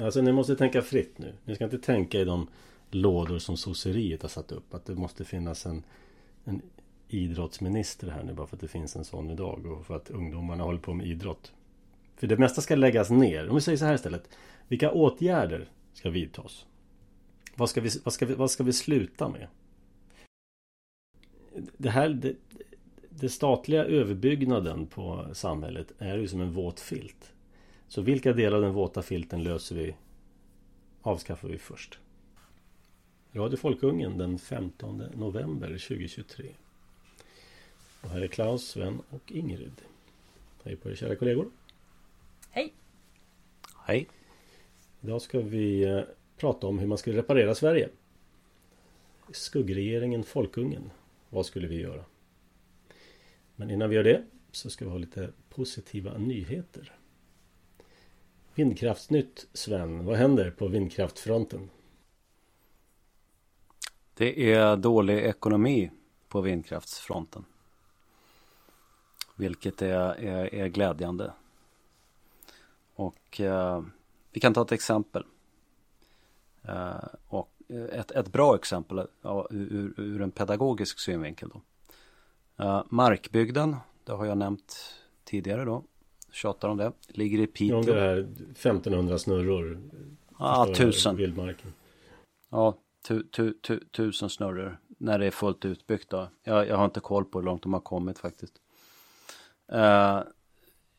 Alltså ni måste tänka fritt nu. Ni ska inte tänka i de lådor som sosseriet har satt upp. Att det måste finnas en, en idrottsminister här nu bara för att det finns en sån idag. Och för att ungdomarna håller på med idrott. För det mesta ska läggas ner. Om vi säger så här istället. Vilka åtgärder ska vidtas? Vad ska vi, vad ska vi, vad ska vi sluta med? Det här, det, det statliga överbyggnaden på samhället är ju som en våt filt. Så vilka delar av den våta filten löser vi? Avskaffar vi först. Radio Folkungen den 15 november 2023. Och här är Klaus, Sven och Ingrid. Hej på er kära kollegor. Hej. Hej. Idag ska vi eh, prata om hur man skulle reparera Sverige. Skuggregeringen Folkungen. Vad skulle vi göra? Men innan vi gör det så ska vi ha lite positiva nyheter. Vindkraftsnytt Sven, vad händer på vindkraftfronten? Det är dålig ekonomi på vindkraftsfronten. Vilket är, är, är glädjande. Och eh, vi kan ta ett exempel. Eh, och ett, ett bra exempel ja, ur, ur en pedagogisk synvinkel då. Eh, markbygden, det har jag nämnt tidigare då. Tjatar om det. Ligger i Piteå. Ja, det här 1500 snurror. Ja, ah, tusen. Vildmarken. Ja, tu, tu, tu, tusen snurror. När det är fullt utbyggt då. Jag, jag har inte koll på hur långt de har kommit faktiskt. Uh,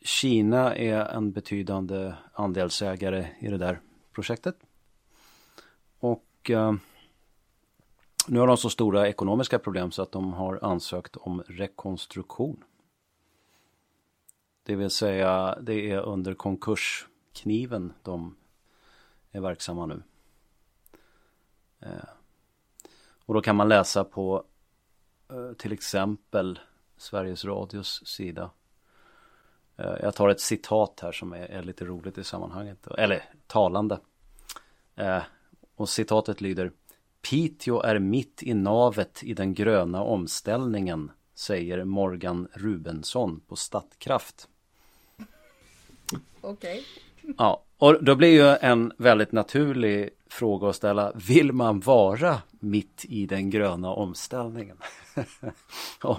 Kina är en betydande andelsägare i det där projektet. Och uh, nu har de så stora ekonomiska problem så att de har ansökt om rekonstruktion. Det vill säga det är under konkurskniven de är verksamma nu. Eh, och då kan man läsa på eh, till exempel Sveriges Radios sida. Eh, jag tar ett citat här som är, lite roligt i sammanhanget. Eller talande. Och citatet lyder Piteå är mitt i navet i den gröna omställningen, säger Morgan Rubensson på Statkraft. Okej. Okay. Ja, och då blir ju en väldigt naturlig fråga att ställa. Vill man vara mitt i den gröna omställningen?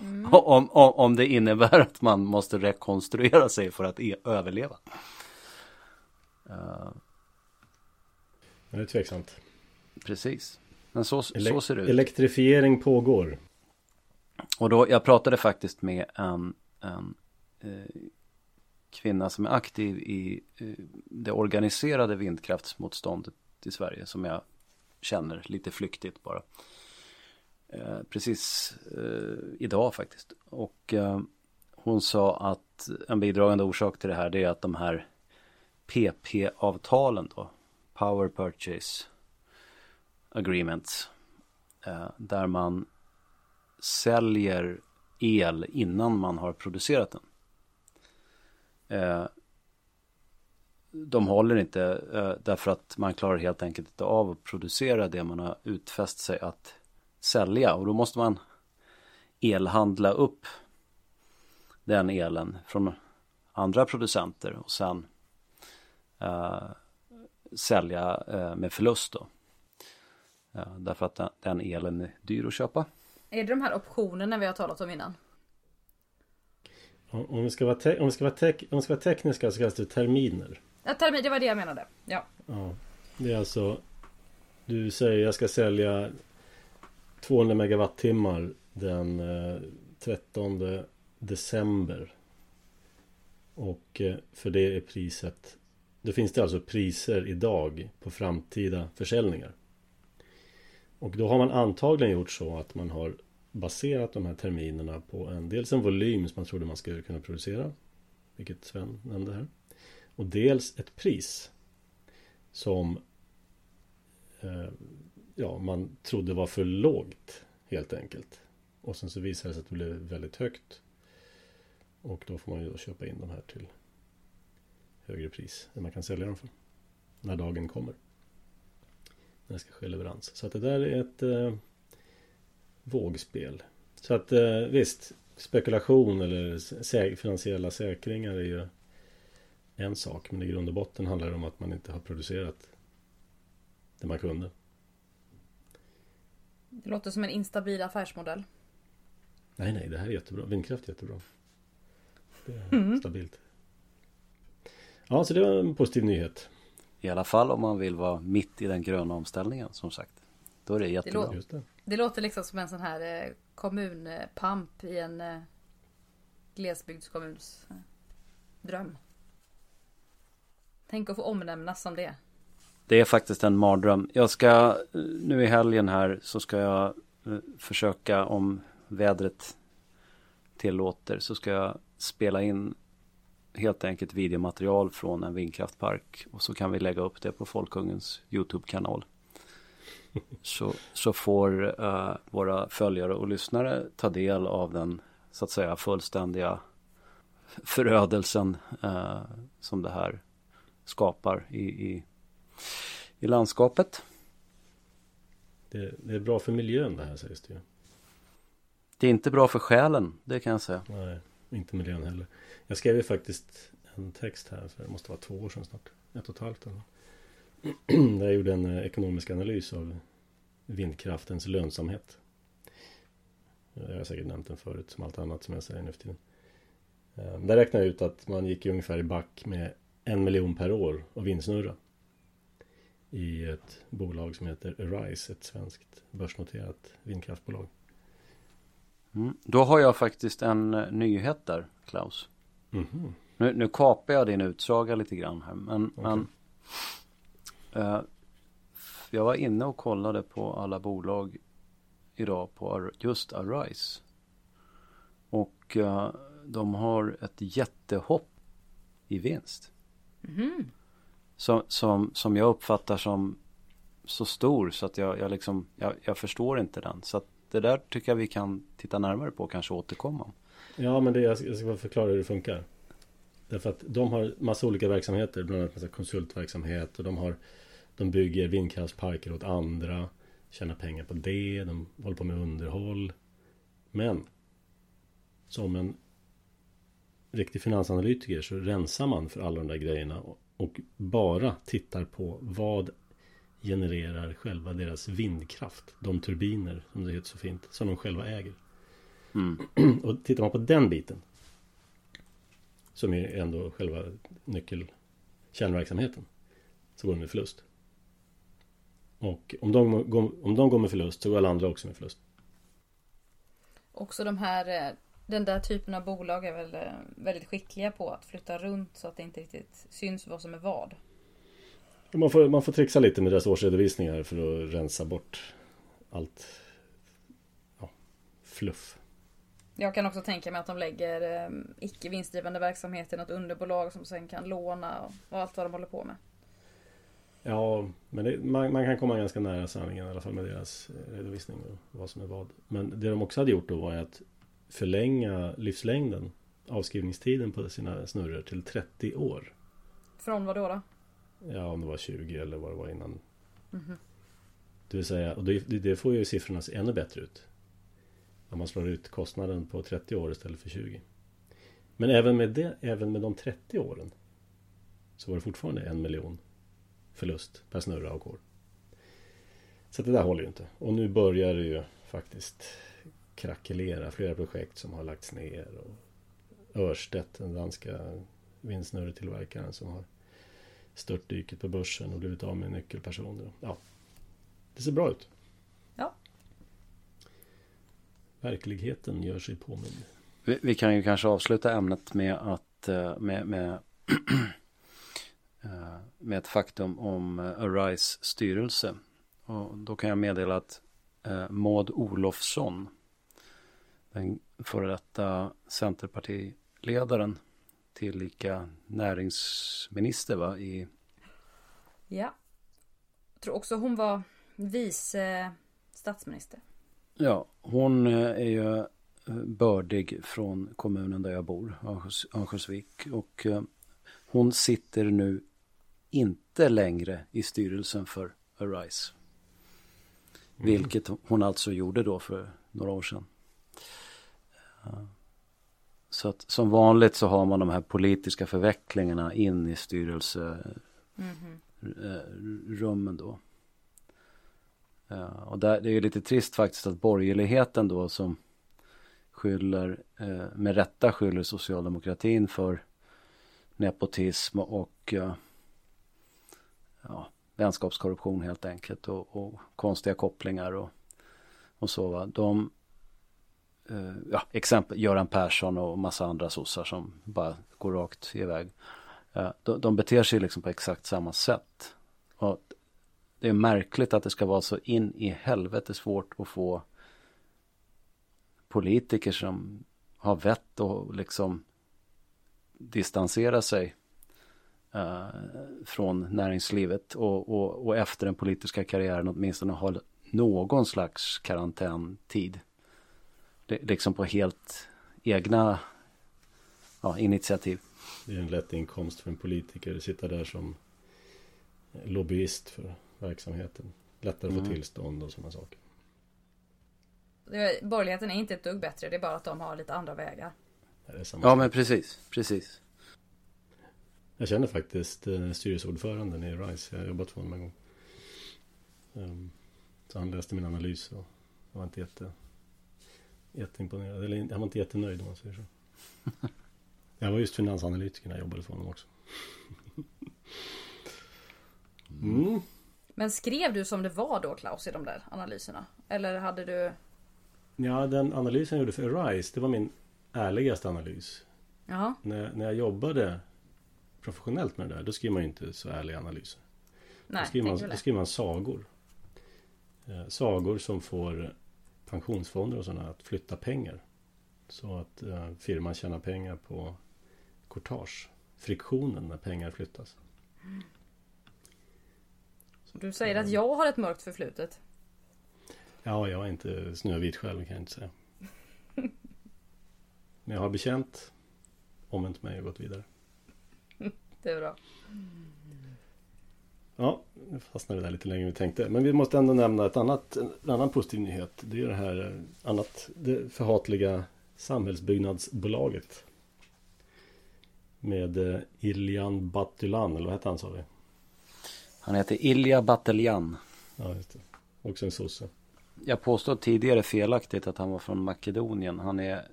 mm. om, om, om det innebär att man måste rekonstruera sig för att e överleva. Uh, det är tveksamt. Precis. Men så, Ele så ser det ut. Elektrifiering pågår. Och då, jag pratade faktiskt med en, en eh, kvinna som är aktiv i eh, det organiserade vindkraftsmotståndet i Sverige som jag känner lite flyktigt bara. Eh, precis eh, idag faktiskt. Och eh, hon sa att en bidragande orsak till det här det är att de här PP-avtalen då, Power Purchase agreements. Eh, där man säljer el innan man har producerat den. Eh, de håller inte eh, därför att man klarar helt enkelt inte av att producera det man har utfäst sig att sälja och då måste man elhandla upp den elen från andra producenter och sen eh, sälja eh, med förlust då. Eh, därför att den elen är dyr att köpa. Är det de här optionerna vi har talat om innan? Om vi ska vara, om vi ska vara, te om vi ska vara tekniska så kallas det terminer. Ja, termin, det var det jag menade. Ja. ja. Det är alltså Du säger jag ska sälja 200 megawattimmar den 13 eh, december. Och eh, för det är priset Då finns det alltså priser idag på framtida försäljningar. Och då har man antagligen gjort så att man har baserat de här terminerna på en, dels en volym som man trodde man skulle kunna producera. Vilket Sven nämnde här. Och dels ett pris. Som eh, ja, man trodde var för lågt helt enkelt. Och sen så visade det sig att det blev väldigt högt. Och då får man ju då köpa in de här till högre pris än man kan sälja dem för. När dagen kommer. När det ska ske leverans. Så att det där är ett eh, vågspel. Så att eh, visst, spekulation eller sä finansiella säkringar är ju en sak. Men i grund och botten handlar det om att man inte har producerat det man kunde. Det låter som en instabil affärsmodell. Nej, nej, det här är jättebra. Vindkraft är jättebra. Det är mm. stabilt. Ja, så det var en positiv nyhet. I alla fall om man vill vara mitt i den gröna omställningen som sagt. Då är det jättebra. Det, lå det. låter liksom som en sån här eh, kommunpamp i en eh, glesbygdskommuns eh, dröm. Tänk att få omnämnas som det. Det är faktiskt en mardröm. Jag ska eh, nu i helgen här så ska jag eh, försöka om vädret tillåter så ska jag spela in helt enkelt videomaterial från en vindkraftpark och så kan vi lägga upp det på Folkungens YouTube-kanal. Så, så får uh, våra följare och lyssnare ta del av den så att säga fullständiga förödelsen uh, som det här skapar i, i, i landskapet. Det, det, är bra för miljön det här sägs det ju. Det är inte bra för själen, det kan jag säga. Nej, inte miljön heller. Jag skrev ju faktiskt en text här för det måste vara två år sedan snart. Ett och ett halvt eller Där jag gjorde en eh, ekonomisk analys av vindkraftens lönsamhet. Jag har säkert nämnt den förut som allt annat som jag säger nu för tiden. Eh, där räknade jag ut att man gick ungefär i back med en miljon per år av vindsnurra. I ett bolag som heter Arise, ett svenskt börsnoterat vindkraftbolag. Mm. Då har jag faktiskt en eh, nyhet där, Klaus. Mm -hmm. nu, nu kapar jag din utsaga lite grann här. Men, okay. men uh, jag var inne och kollade på alla bolag idag på just Arise. Och uh, de har ett jättehopp i vinst. Mm. Som, som, som jag uppfattar som så stor så att jag, jag liksom, jag, jag förstår inte den. Så att det där tycker jag vi kan titta närmare på och kanske återkomma. Ja, men det, jag ska förklara hur det funkar. Därför att de har massa olika verksamheter, bland annat massa konsultverksamhet och de har De bygger vindkraftsparker åt andra, tjänar pengar på det, de håller på med underhåll. Men som en riktig finansanalytiker så rensar man för alla de där grejerna och bara tittar på vad genererar själva deras vindkraft. De turbiner, som det heter så fint, som de själva äger. Mm. Och tittar man på den biten som är ändå själva nyckel kärnverksamheten så går den med förlust. Och om de, om de går med förlust så går alla andra också med förlust. Också de här, eh, den där typen av bolag är väl eh, väldigt skickliga på att flytta runt så att det inte riktigt syns vad som är vad. Man får, man får trixa lite med deras årsredovisningar för att rensa bort allt ja, fluff. Jag kan också tänka mig att de lägger eh, icke vinstdrivande verksamhet i något underbolag som sen kan låna och, och allt vad de håller på med. Ja, men det, man, man, kan komma ganska nära sanningen i alla fall med deras eh, redovisning och vad som är vad. Men det de också hade gjort då var att förlänga livslängden, avskrivningstiden på sina snurror till 30 år. Från vad då? då? Ja, om det var 20 eller vad det var innan. Mm -hmm. Det vill säga, och det, det får ju siffrorna se ännu bättre ut. Om man slår ut kostnaden på 30 år istället för 20. Men även med, det, även med de 30 åren så var det fortfarande en miljon förlust per snurra och år. Så det där håller ju inte. Och nu börjar det ju faktiskt krackelera flera projekt som har lagts ner. Och Örstedt, den danska vindsnurretillverkaren som har störtdyket på börsen och blivit av med nyckelpersoner. Ja, det ser bra ut. Ja. Verkligheten gör sig påmind. Vi, vi kan ju kanske avsluta ämnet med att eh, med, med, med ett faktum om eh, Arise styrelse. Och då kan jag meddela att Maud Olofsson, den före detta Centerpartiledaren, tillika näringsminister va? I... Ja. Jag tror också hon var vice statsminister. Ja, hon eh, är ju eh, bördig från kommunen där jag bor, Örnsköldsvik. Och eh, hon sitter nu inte längre i styrelsen för Arise. Mm. Vilket hon alltså gjorde då för några år sedan. så att som vanligt så har man de här politiska förvecklingarna in i styrelserummen eh, då. Och där, det är ju lite trist faktiskt att borgerligheten då som skyller, eh, med rätta skyller socialdemokratin för nepotism och eh, ja, vänskapskorruption helt enkelt och, och konstiga kopplingar och, och så. Va? De, eh, ja, exempel Göran Persson och massa andra sossar som bara går rakt iväg. Eh, de, de beter sig liksom på exakt samma sätt. Och det är märkligt att det ska vara så in i helvete svårt att få politiker som har vett och liksom distansera sig eh, från näringslivet och, och, och efter den politiska karriären åtminstone ha någon slags karantäntid. Det, liksom på helt egna ja, initiativ. Det är en lätt inkomst för en politiker att sitta där som lobbyist för verksamheten. Lättare att få Mm. tillstånd och sådana saker. Det- Borgerligheten är inte ett dugg bättre, det är bara att de har lite andra vägar. Det är samma Ja men precis, precis. Jag känner faktiskt eh, styrelseordföranden i RISE. Jag har jobbat för honom en gång. Ehm, så han läste min analys och var inte jätte, jätteimponerad. Eller han var inte jättenöjd om man säger så. Jag var just finansanalytiker när jag jobbade för honom också. Mm. Men skrev du som det var då Klaus i de där analyserna? Eller hade du... Ja, den analysen jag gjorde för RISE, det var min ärligaste analys. Ja, När, när jag jobbade professionellt med det där, då skriver man ju inte så ärliga analyser. nej, då, skriver man, då skriver man sagor. Eh, sagor som får pensionsfonder och sådana att flytta pengar. Så att eh, firman tjänar pengar på courtage. Friktionen när pengar flyttas. Du säger att jag har ett mörkt förflutet. Ja, jag är inte snövit själv kan jag inte säga. Men jag har bekänt, omvänt mig och gått vidare. Det är bra. Ja, nu fastnade vi där lite längre än vi tänkte. Men vi måste ändå nämna ett annat, en annan positiv nyhet. Det är det här eh, annat, det förhatliga samhällsbyggnadsbolaget. Med eh, Iljan Batylan, eller vad hette han sa vi? Han heter Ilja Bataljan. Ja, just det. Också en sosse. Jag påstod tidigare felaktigt att han var från Makedonien. Han är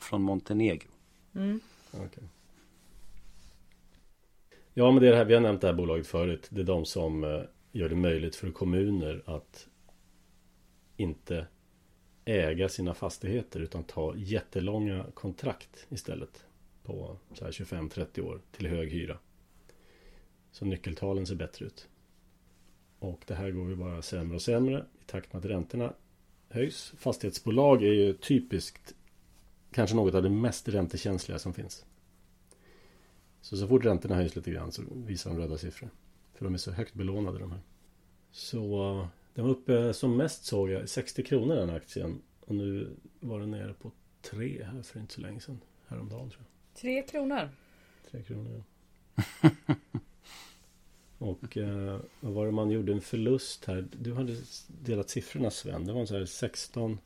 från Montenegro. Mm. Okej. Ja, men det är det här, vi har nämnt det här bolaget förut. Det är de som eh, gör det möjligt för kommuner att inte äga sina fastigheter utan ta jättelånga kontrakt istället på så här 25-30 år till hög hyra. Så nyckeltalen ser bättre ut. Och det här går ju bara sämre och sämre i takt med att räntorna höjs. Fastighetsbolag är ju typiskt kanske något av det mest räntekänsliga som finns. Så så fort räntorna höjs lite grann så visar de röda siffror. För de är så högt belånade de här. Så eh, den var uppe som mest såg jag 60 kronor den aktien. Och nu var den nere på 3 här för inte så länge sedan. Häromdagen tror jag. Tre kronor. 3 kronor ja. Och eh, vad var det man gjorde en förlust här? Du hade delat siffrorna Sven. Det var så här 16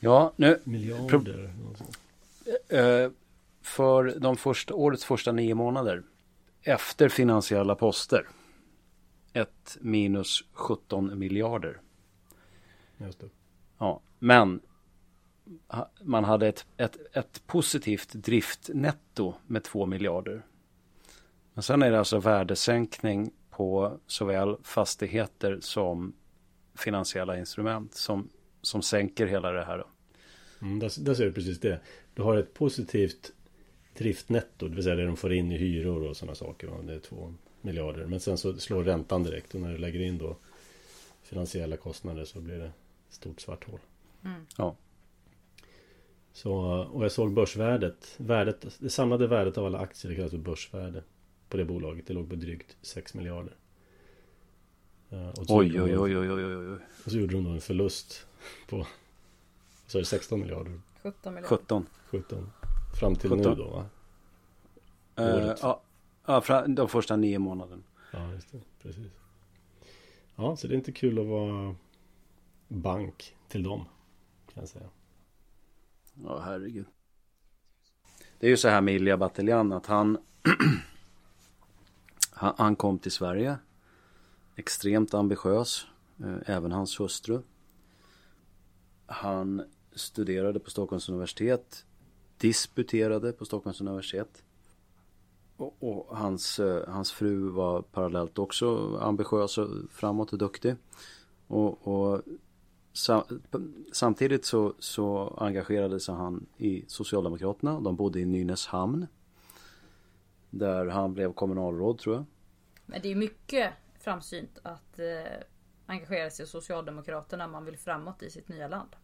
Ja, nu miljarder. eh, för de första, årets första nio månader efter finansiella poster ett minus 17 miljarder. Just det. Ja, men man hade ett, ett, ett positivt driftnetto med 2 miljarder. Men sen är det alltså värdesänkning på såväl fastigheter som finansiella instrument som, som sänker hela det här. Då. Mm, där, där ser du precis det. Du har ett positivt driftnetto, det vill säga det de får in i hyror och sådana saker. va? Det är två miljarder. Men sen så slår räntan direkt och när du lägger in då finansiella kostnader så blir det stort svart hål. Mm. Ja. Så, och jag såg börsvärdet. Värdet, det samlade värdet av alla aktier, det kallas för börsvärde. På det bolaget, det låg på drygt 6 miljarder. Eh, Och så Oj, gjorde de- oj, oj, oj, oj, oj, oj. Och så gjorde de då en förlust på så är det 16 miljarder. 17 miljarder. 17. 17. Fram till 17. nu då va? Året. ja, ja, de första nio månaderna. Ja, just det. Precis. Ja, så det är inte kul att vara bank till dem. Kan jag säga. Ja, herregud. det är ju så här med Ilja Batljan att han, han, han kom till Sverige. Extremt ambitiös. Eh, även hans hustru. Han studerade på Stockholms universitet. Disputerade på Stockholms universitet. Och, och hans, eh, hans fru var parallellt också ambitiös och framåt och duktig. Och, och sam, samtidigt så, så engagerade sig han i Socialdemokraterna. De bodde i Nynäshamn. Där han blev kommunalråd tror jag. Men det är mycket framsynt att eh, engagera sig i Socialdemokraterna man vill framåt i sitt nya land.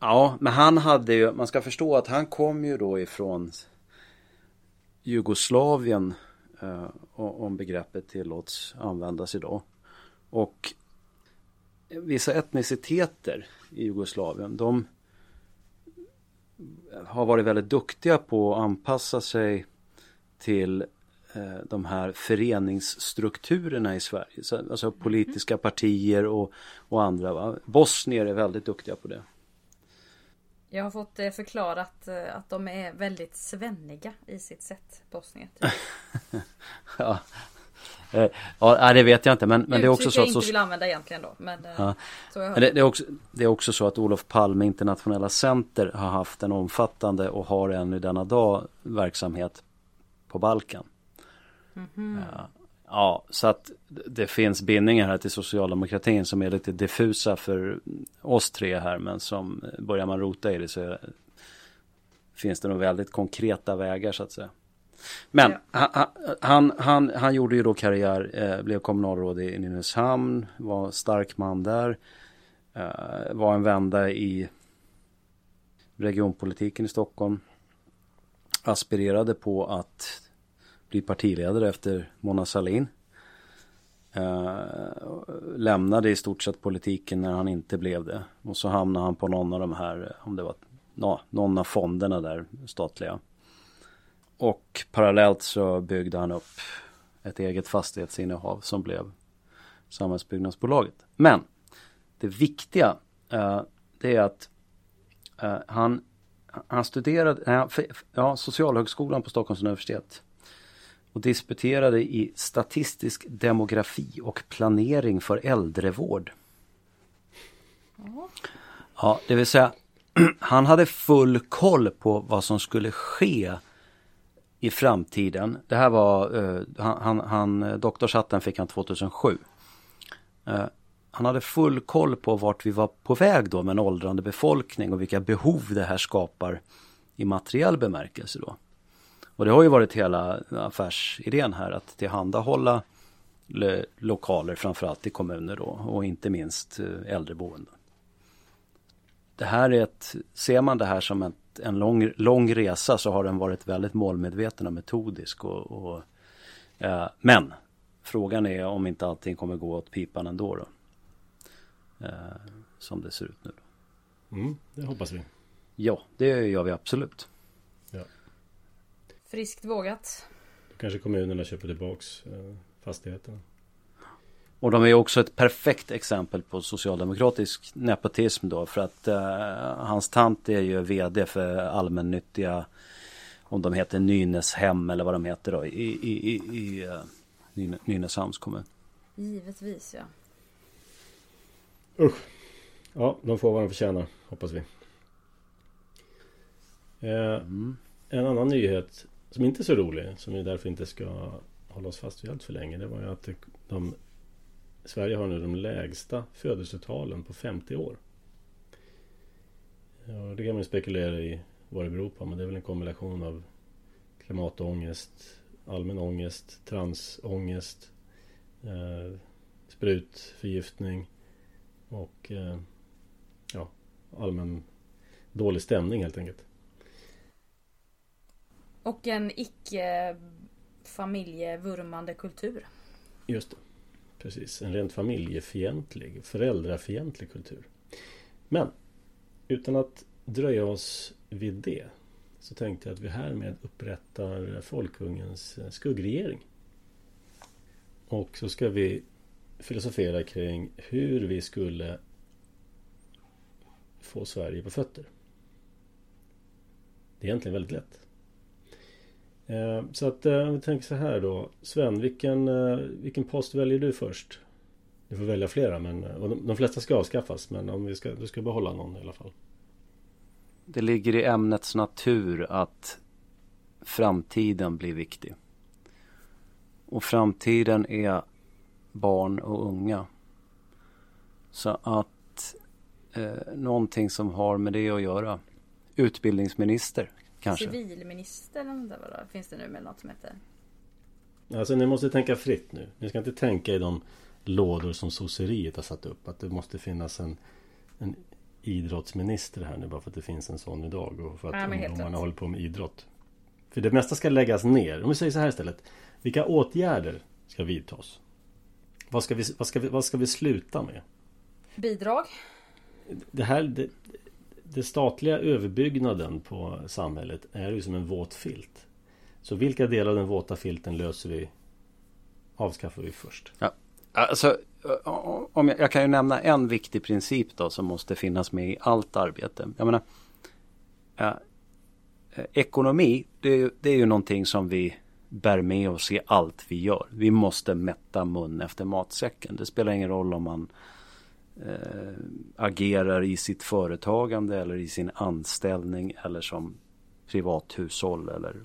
Ja, men han hade ju, man ska förstå att han kom ju då ifrån Jugoslavien eh, om begreppet tillåts användas idag. Och vissa etniciteter i Jugoslavien de har varit väldigt duktiga på att anpassa sig till eh, de här föreningsstrukturerna i Sverige. Alltså politiska partier och, och andra. Va? Bosnier är väldigt duktiga på det. Jag har fått eh, förklarat eh, att de är väldigt svenniga i sitt sätt, bosnier. ja. Eh, ja, det vet jag inte men, men det är också så att... jag inte vill använda egentligen då. Men, ja. det, det, är också, det är också så att Olof Palme Internationella Center har haft en omfattande och har än i denna dag verksamhet på Balkan. Mm -hmm. Ja. så att det finns bindningar här till socialdemokratin som är lite diffusa för oss tre här men som börjar man rota i det så finns det nog väldigt konkreta vägar så att säga. Men ja. han, han, han, gjorde ju då karriär, eh, blev kommunalråd i Nynäshamn, var stark man där. Eh, var en vända i regionpolitiken i Stockholm. Aspirerade på att bli partiledare efter Mona Sahlin. Eh, lämnade i stort sett politiken när han inte blev det. Och så hamnade han på någon av de här, eh, om det var no, någon av fonderna där, statliga. Och parallellt så byggde han upp ett eget fastighetsinnehav som blev Samhällsbyggnadsbolaget. Men det viktiga uh, det är att uh, han, han studerade uh, för, ja, Socialhögskolan på Stockholms universitet och disputerade i statistisk demografi och planering för äldrevård. Ja, det vill säga han hade full koll på vad som skulle ske i framtiden. Det här var, uh, han, han, han eh, doktorshatten fick han 2007. Uh, eh, han hade full koll på vart vi var på väg då med en åldrande befolkning och vilka behov det här skapar i materiell bemärkelse då. Och det har ju varit hela affärsidén här att tillhandahålla lokaler framförallt i kommuner då och inte minst eh, äldreboenden. Det här är ett, ser man det här som ett en lång, lång resa så har den varit väldigt målmedveten och metodisk. Och, och eh, men frågan är om inte allting kommer gå åt pipan ändå. Då. Eh, som det ser ut nu. Mm, det hoppas vi. Ja, det gör vi absolut. Friskt vågat. Då kanske kommunerna köper tillbaks eh, fastigheterna. Och de är också ett perfekt exempel på socialdemokratisk nepotism då för att uh, hans tant är ju vd för allmännyttiga om de heter Nynäshem eller vad de heter då i, i, i, i uh, Nynäshamns kommun. Givetvis ja. Usch. Ja, de får vad de förtjänar hoppas vi. Eh, mm. En annan nyhet som inte är så rolig som vi därför inte ska hålla oss fast vid allt för länge. Det var ju att de Sverige har nu de lägsta födelsetalen på 50 år. Ja, det kan man ju spekulera i vad det beror på men det är väl en kombination av klimatångest, allmän ångest, transångest, eh, sprutförgiftning och eh, ja, allmän dålig stämning helt enkelt. Och en icke familjevurmande kultur. Just det. Precis, en rent familjefientlig, föräldrafientlig kultur. Men utan att dröja oss vid det så tänkte jag att vi härmed upprättar Folkungens skuggregering. Och så ska vi filosofera kring hur vi skulle få Sverige på fötter. Det är egentligen väldigt lätt. Eh, så att eh, om vi tänker så här då. Sven, vilken, eh, vilken post väljer du först? Du får välja flera men de, de flesta ska avskaffas men om vi ska, du ska behålla någon i alla fall. Det ligger i ämnets natur att framtiden blir viktig. Och framtiden är barn och unga. Så att eh, någonting som har med det att göra. Utbildningsminister kanske. Civilminister eller något där, finns det nu med något som heter? Alltså ni måste tänka fritt nu. Ni ska inte tänka i de lådor som sosseriet har satt upp. Att det måste finnas en, en idrottsminister här nu bara för att det finns en sån idag. Och för att ja, ungdomarna håller på med idrott. För det mesta ska läggas ner. Om vi säger så här istället. Vilka åtgärder ska vidtas? Vad ska vi, vad ska vi, vad ska vi sluta med? Bidrag? Det här, det, det statliga överbyggnaden på samhället är ju som en våt filt. Så vilka delar av den våta filten löser vi Avskaffar vi först? Ja. Alltså, om jag, jag, kan ju nämna en viktig princip då som måste finnas med i allt arbete. Jag menar, ja, ekonomi, det, det är ju någonting som vi bär med oss i allt vi gör. Vi måste mätta mun efter matsäcken. Det spelar ingen roll om man eh, agerar i sitt företagande eller i sin anställning eller som privathushåll eller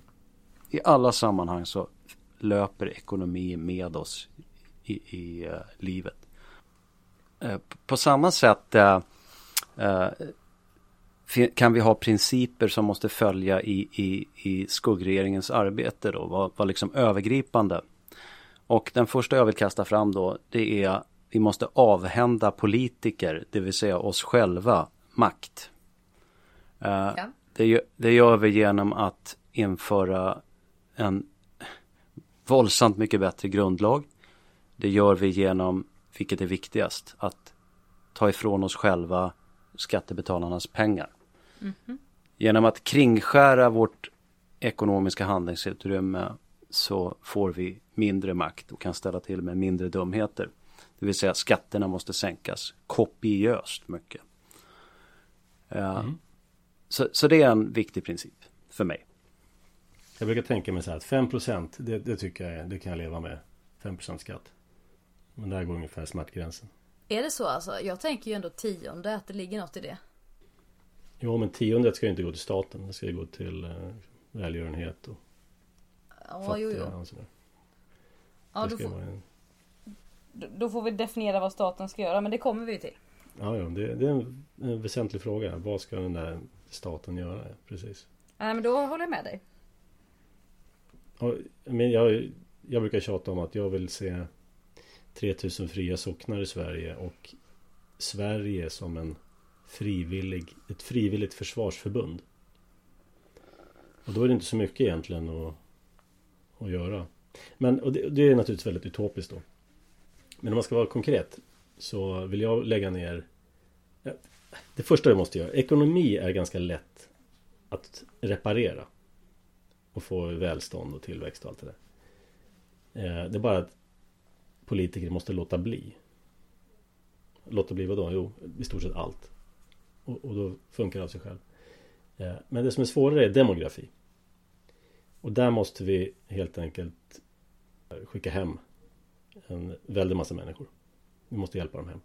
i alla sammanhang så löper ekonomi med oss i, i uh, livet. Uh, på samma sätt uh, kan vi ha principer som måste följa i, i, i skuggregeringens arbete då, var, var liksom övergripande. Och den första jag vill kasta fram då, det är vi måste avhända politiker, det vill säga oss själva, makt. Uh, ja. det, det gör vi genom att införa en våldsamt mycket bättre grundlag. Det gör vi genom, vilket är viktigast, att ta ifrån oss själva skattebetalarnas pengar. Mm -hmm. Genom att kringskära vårt ekonomiska handlingsutrymme så får vi mindre makt och kan ställa till med mindre dumheter. Det vill säga skatterna måste sänkas kopiöst mycket. Mm. Så, så det är en viktig princip för mig. Jag brukar tänka mig så här att 5% det, det tycker jag det kan jag leva med. 5% skatt. Men där går ungefär smärtgränsen. Är det så alltså? Jag tänker ju ändå tionde att det ligger något i det. Jo men tiondet ska ju inte gå till staten. Det ska ju gå till eh, välgörenhet och ja, fattiga jo, jo. och sådär. Ja, då får, en... då får vi definiera vad staten ska göra men det kommer vi till. Ja, ja det, det är en, en väsentlig fråga. Vad ska den där staten göra? Precis. Nej men då håller jag med dig. Men jag, jag brukar tjata om att jag vill se 3000 fria socknar i Sverige och Sverige som en frivillig, ett frivilligt försvarsförbund. Och då är det inte så mycket egentligen att, att göra. Men och det, det är naturligtvis väldigt utopiskt då. Men om man ska vara konkret så vill jag lägga ner Det första jag måste göra, ekonomi är ganska lätt att reparera och få välstånd och tillväxt och allt det där. Eh, det är bara att politiker måste låta bli. Låta bli vadå? då? Jo, i stort sett allt. Och, och då funkar det av sig själv. Eh, men det som är svårare är demografi. Och där måste vi helt enkelt skicka hem en väldig massa människor. Vi måste hjälpa dem hem.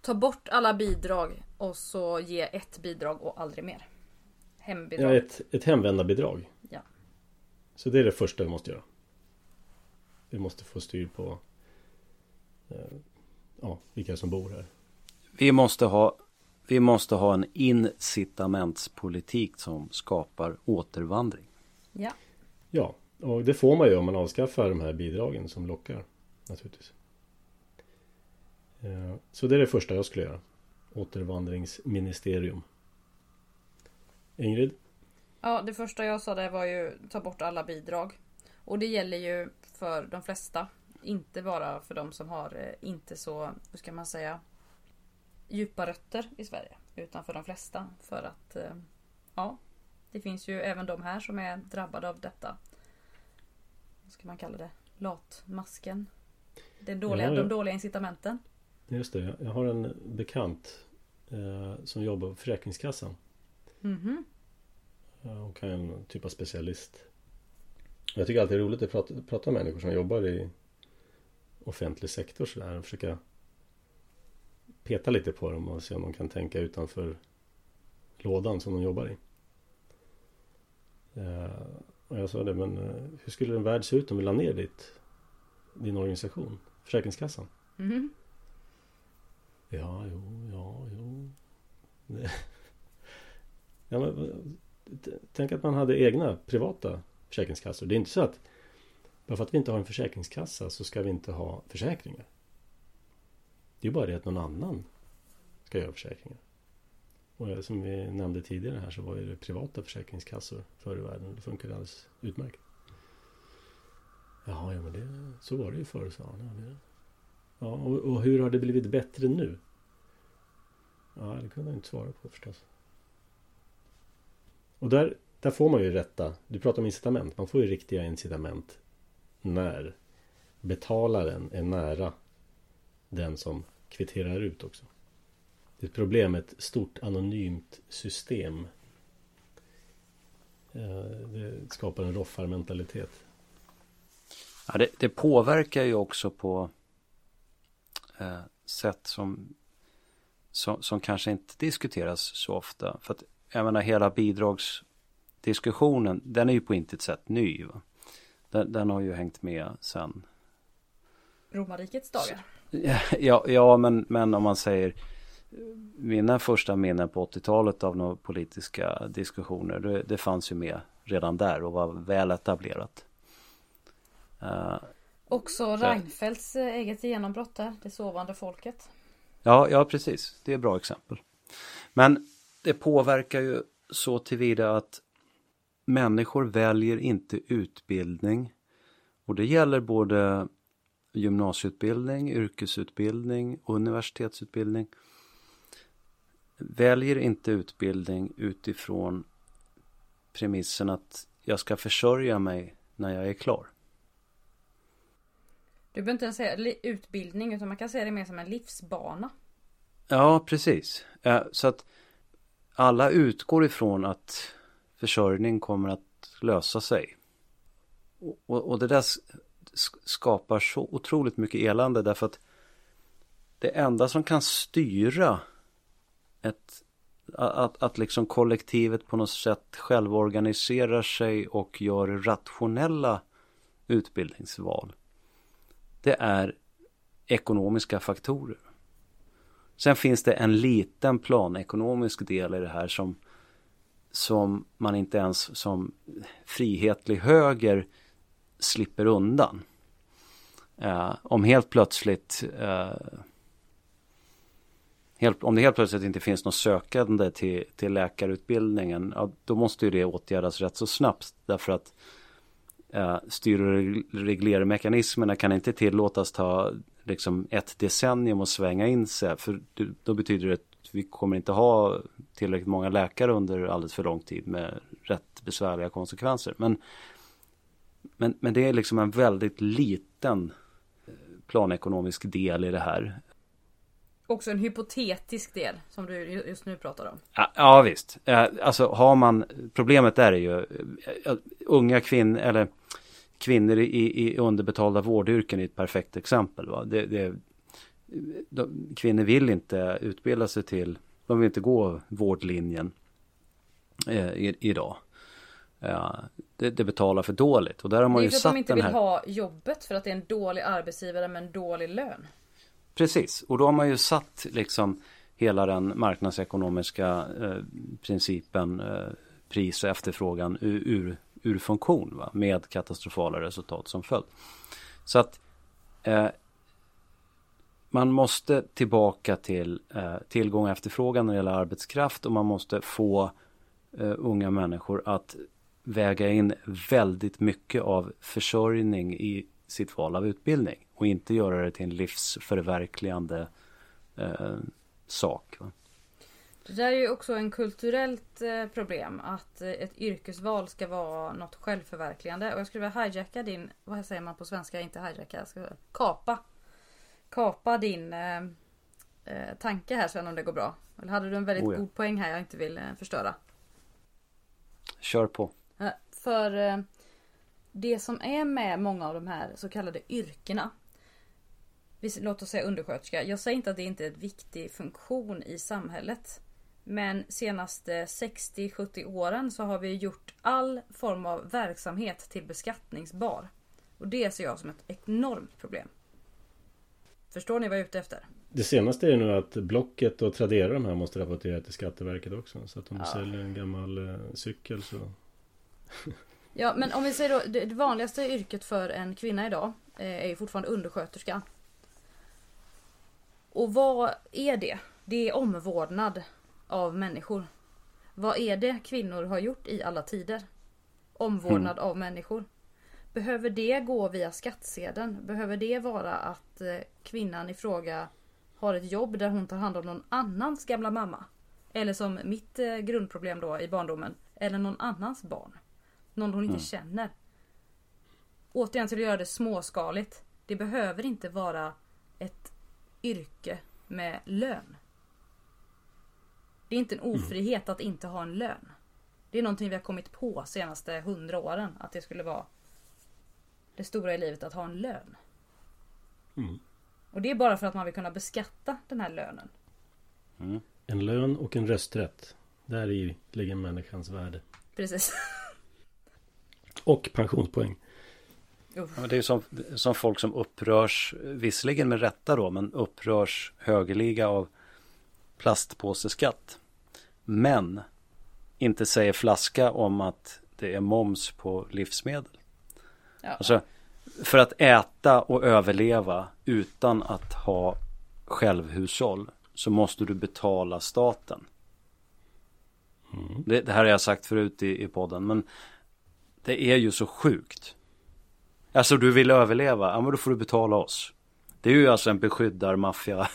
Ta bort alla bidrag och så ge ett bidrag och aldrig mer. Hembidrag. Ja, ett, ett hemvändarbidrag. Ja. Så det är det första vi måste göra. Vi måste få styr på eh, ja, vilka som bor här. Vi måste ha vi måste ha en incitamentspolitik som skapar återvandring. Ja. Ja, och det får man ju om man avskaffar de här bidragen som lockar. Naturligtvis. Eh, så det är det första jag skulle göra. Återvandringsministerium. Ingrid? Ja, det första jag sa det var ju ta bort alla bidrag. Och det gäller ju för de flesta. Inte bara för de som har eh, inte så, hur ska man säga, djupa rötter i Sverige. Utan för de flesta. För att, eh, ja, det finns ju även de här som är drabbade av detta. Vad ska man kalla det? Latmasken. Den dåliga, ja. De dåliga incitamenten. Just det, jag har en bekant eh, som jobbar på Försäkringskassan. Mm -hmm. Hon kan en typ av specialist. Jag tycker alltid det är roligt att prata, prata med människor som jobbar i offentlig sektor sådär och försöka peta lite på dem och se om de kan tänka utanför lådan som de jobbar i. Uh, och jag sa det, men uh, hur skulle en värld se ut om vi la ner ditt, din organisation? Försäkringskassan? Mhm. Ja, jo, ja, jo. ja, men, t- tänk att man hade egna privata försäkringskassor. Det är inte så att bara för att vi inte har en försäkringskassa så ska vi inte ha försäkringar. Det är bara det att någon annan ska göra försäkringar. Och eh, som vi nämnde tidigare här så var det privata försäkringskassor förr i världen. Det funkade alldeles utmärkt. Jaha, ja men det, så var det ju förr sa han. Ja, det, ja och, och hur har det blivit bättre nu? Ja, det kunde han inte svara på förstås. Och där, där får man ju rätta. Du pratar om incitament. Man får ju riktiga incitament när betalaren är nära den som kvitterar ut också. Det är ett problem med ett stort anonymt system. Eh, Det skapar en roffarmentalitet. Ja, det, det påverkar ju också på eh, sätt som, som, som kanske inte diskuteras så ofta. För att jag menar hela bidragsdiskussionen, den är ju på intet sätt ny. Va? Den, den har ju hängt med sen. Romarrikets dagar. Ja, ja men, men om man säger mina första minnen på 80-talet av några politiska diskussioner, det, det fanns ju med redan där och var väl etablerat. Eh, Också Reinfeldts eh, eget genombrott där. Det sovande folket. Ja, ja precis. Det är ett bra exempel. Men det påverkar ju så tillvida att människor väljer inte utbildning. Och det gäller både gymnasieutbildning, yrkesutbildning, universitetsutbildning. Väljer inte utbildning utifrån premissen att jag ska försörja mig när jag är klar. Du behöver inte ens säga utbildning utan man kan säga det mer som en livsbana. Ja, precis. Så att alla utgår ifrån att försörjning kommer att lösa sig. Och, och, det där skapar så otroligt mycket elände därför att det enda som kan styra ett, att, att liksom kollektivet på något sätt självorganiserar sig och gör rationella utbildningsval. Det är ekonomiska faktorer. Sen finns det en liten planekonomisk del i det här som, som man inte ens som frihetlig höger slipper undan. Eh, om helt plötsligt eh, helt, om det helt plötsligt inte finns något sökande till, till läkarutbildningen, ja, då måste ju det åtgärdas rätt så snabbt därför att eh, styr och reglermekanismerna kan inte tillåtas ta liksom ett decennium och svänga in sig. För då betyder det att vi kommer inte ha tillräckligt många läkare under alldeles för lång tid med rätt besvärliga konsekvenser. Men, men, men det är liksom en väldigt liten eh, planekonomisk del i det här. Också en hypotetisk del som du ju- just nu pratar om. Ja, ja visst. Eh, Alltså har man, problemet där är ju eh, unga kvinnor eller kvinnor i, i underbetalda vårdyrken är ett perfekt exempel. Va? Det, det, de, kvinnor vill inte utbilda sig till, de vill inte gå vårdlinjen eh, idag. Ja, det, det betalar för dåligt och där har man Det ju är för att de inte vill här. ha jobbet för att det är en dålig arbetsgivare med en dålig lön. Precis, och då har man ju satt liksom hela den marknadsekonomiska eh, principen eh, pris och efterfrågan ur, ur, ur funktion va? med katastrofala resultat som följd. Så att eh, man måste tillbaka till eh, tillgång och efterfrågan när det gäller arbetskraft och man måste få eh, unga människor att väga in väldigt mycket av försörjning i sitt val av utbildning och inte göra det till en livsförverkligande eh, sak. Va? Det där är ju också en kulturellt eh, problem att eh, ett yrkesval ska vara något självförverkligande. Och jag skulle vilja hijacka din, vad säger man på svenska, inte hijacka, jag ska kapa. Kapa din eh, eh, tanke här sen om det går bra. Eller hade du en väldigt Oh ja. god poäng här jag inte vill förstöra? kör på. För det som är med många av de här så kallade yrkena. Låt oss säga undersköterska. Jag säger inte att det inte är en viktig funktion i samhället. Men senaste 60-70 åren så har vi gjort all form av verksamhet till beskattningsbar. Och det ser jag som ett enormt problem. Förstår ni vad jag är ute efter? Det senaste är nu att Blocket och Tradera de här måste rapportera till Skatteverket också. Så att om du ja. säljer en gammal eh, cykel så... ja men om vi säger då, det vanligaste yrket för en kvinna idag eh, är ju fortfarande undersköterska. Och vad är det? Det är omvårdnad av människor. Vad är det kvinnor har gjort i alla tider? Omvårdnad mm. av människor. Behöver det gå via skattsedeln? Behöver det vara att eh, kvinnan i fråga har ett jobb där hon tar hand om någon annans gamla mamma? Eller som mitt eh, grundproblem då i barndomen. Eller någon annans barn. Någon hon inte mm. känner. Återigen till att göra det småskaligt. Det behöver inte vara ett yrke med lön. Det är inte en mm. ofrihet att inte ha en lön. Det är någonting vi har kommit på senaste hundra åren. Att det skulle vara det stora i livet att ha en lön. Mm. Och det är bara för att man vill kunna beskatta den här lönen. Mm. En lön och en rösträtt. Där i ligger människans värde. Precis. och pensionspoäng. Ja, det är som, som folk som upprörs, visserligen med rätta då, men upprörs högerliga av plastpåseskatt. Men inte säger flaska om att det är moms på livsmedel. Ja. Alltså, för att äta och överleva utan att ha självhushåll så måste du betala staten. Mm. Det, det, här har jag sagt förut i, i podden men det är ju så sjukt. Alltså du vill överleva, ja men då får du betala oss. Det är ju alltså en beskyddarmaffia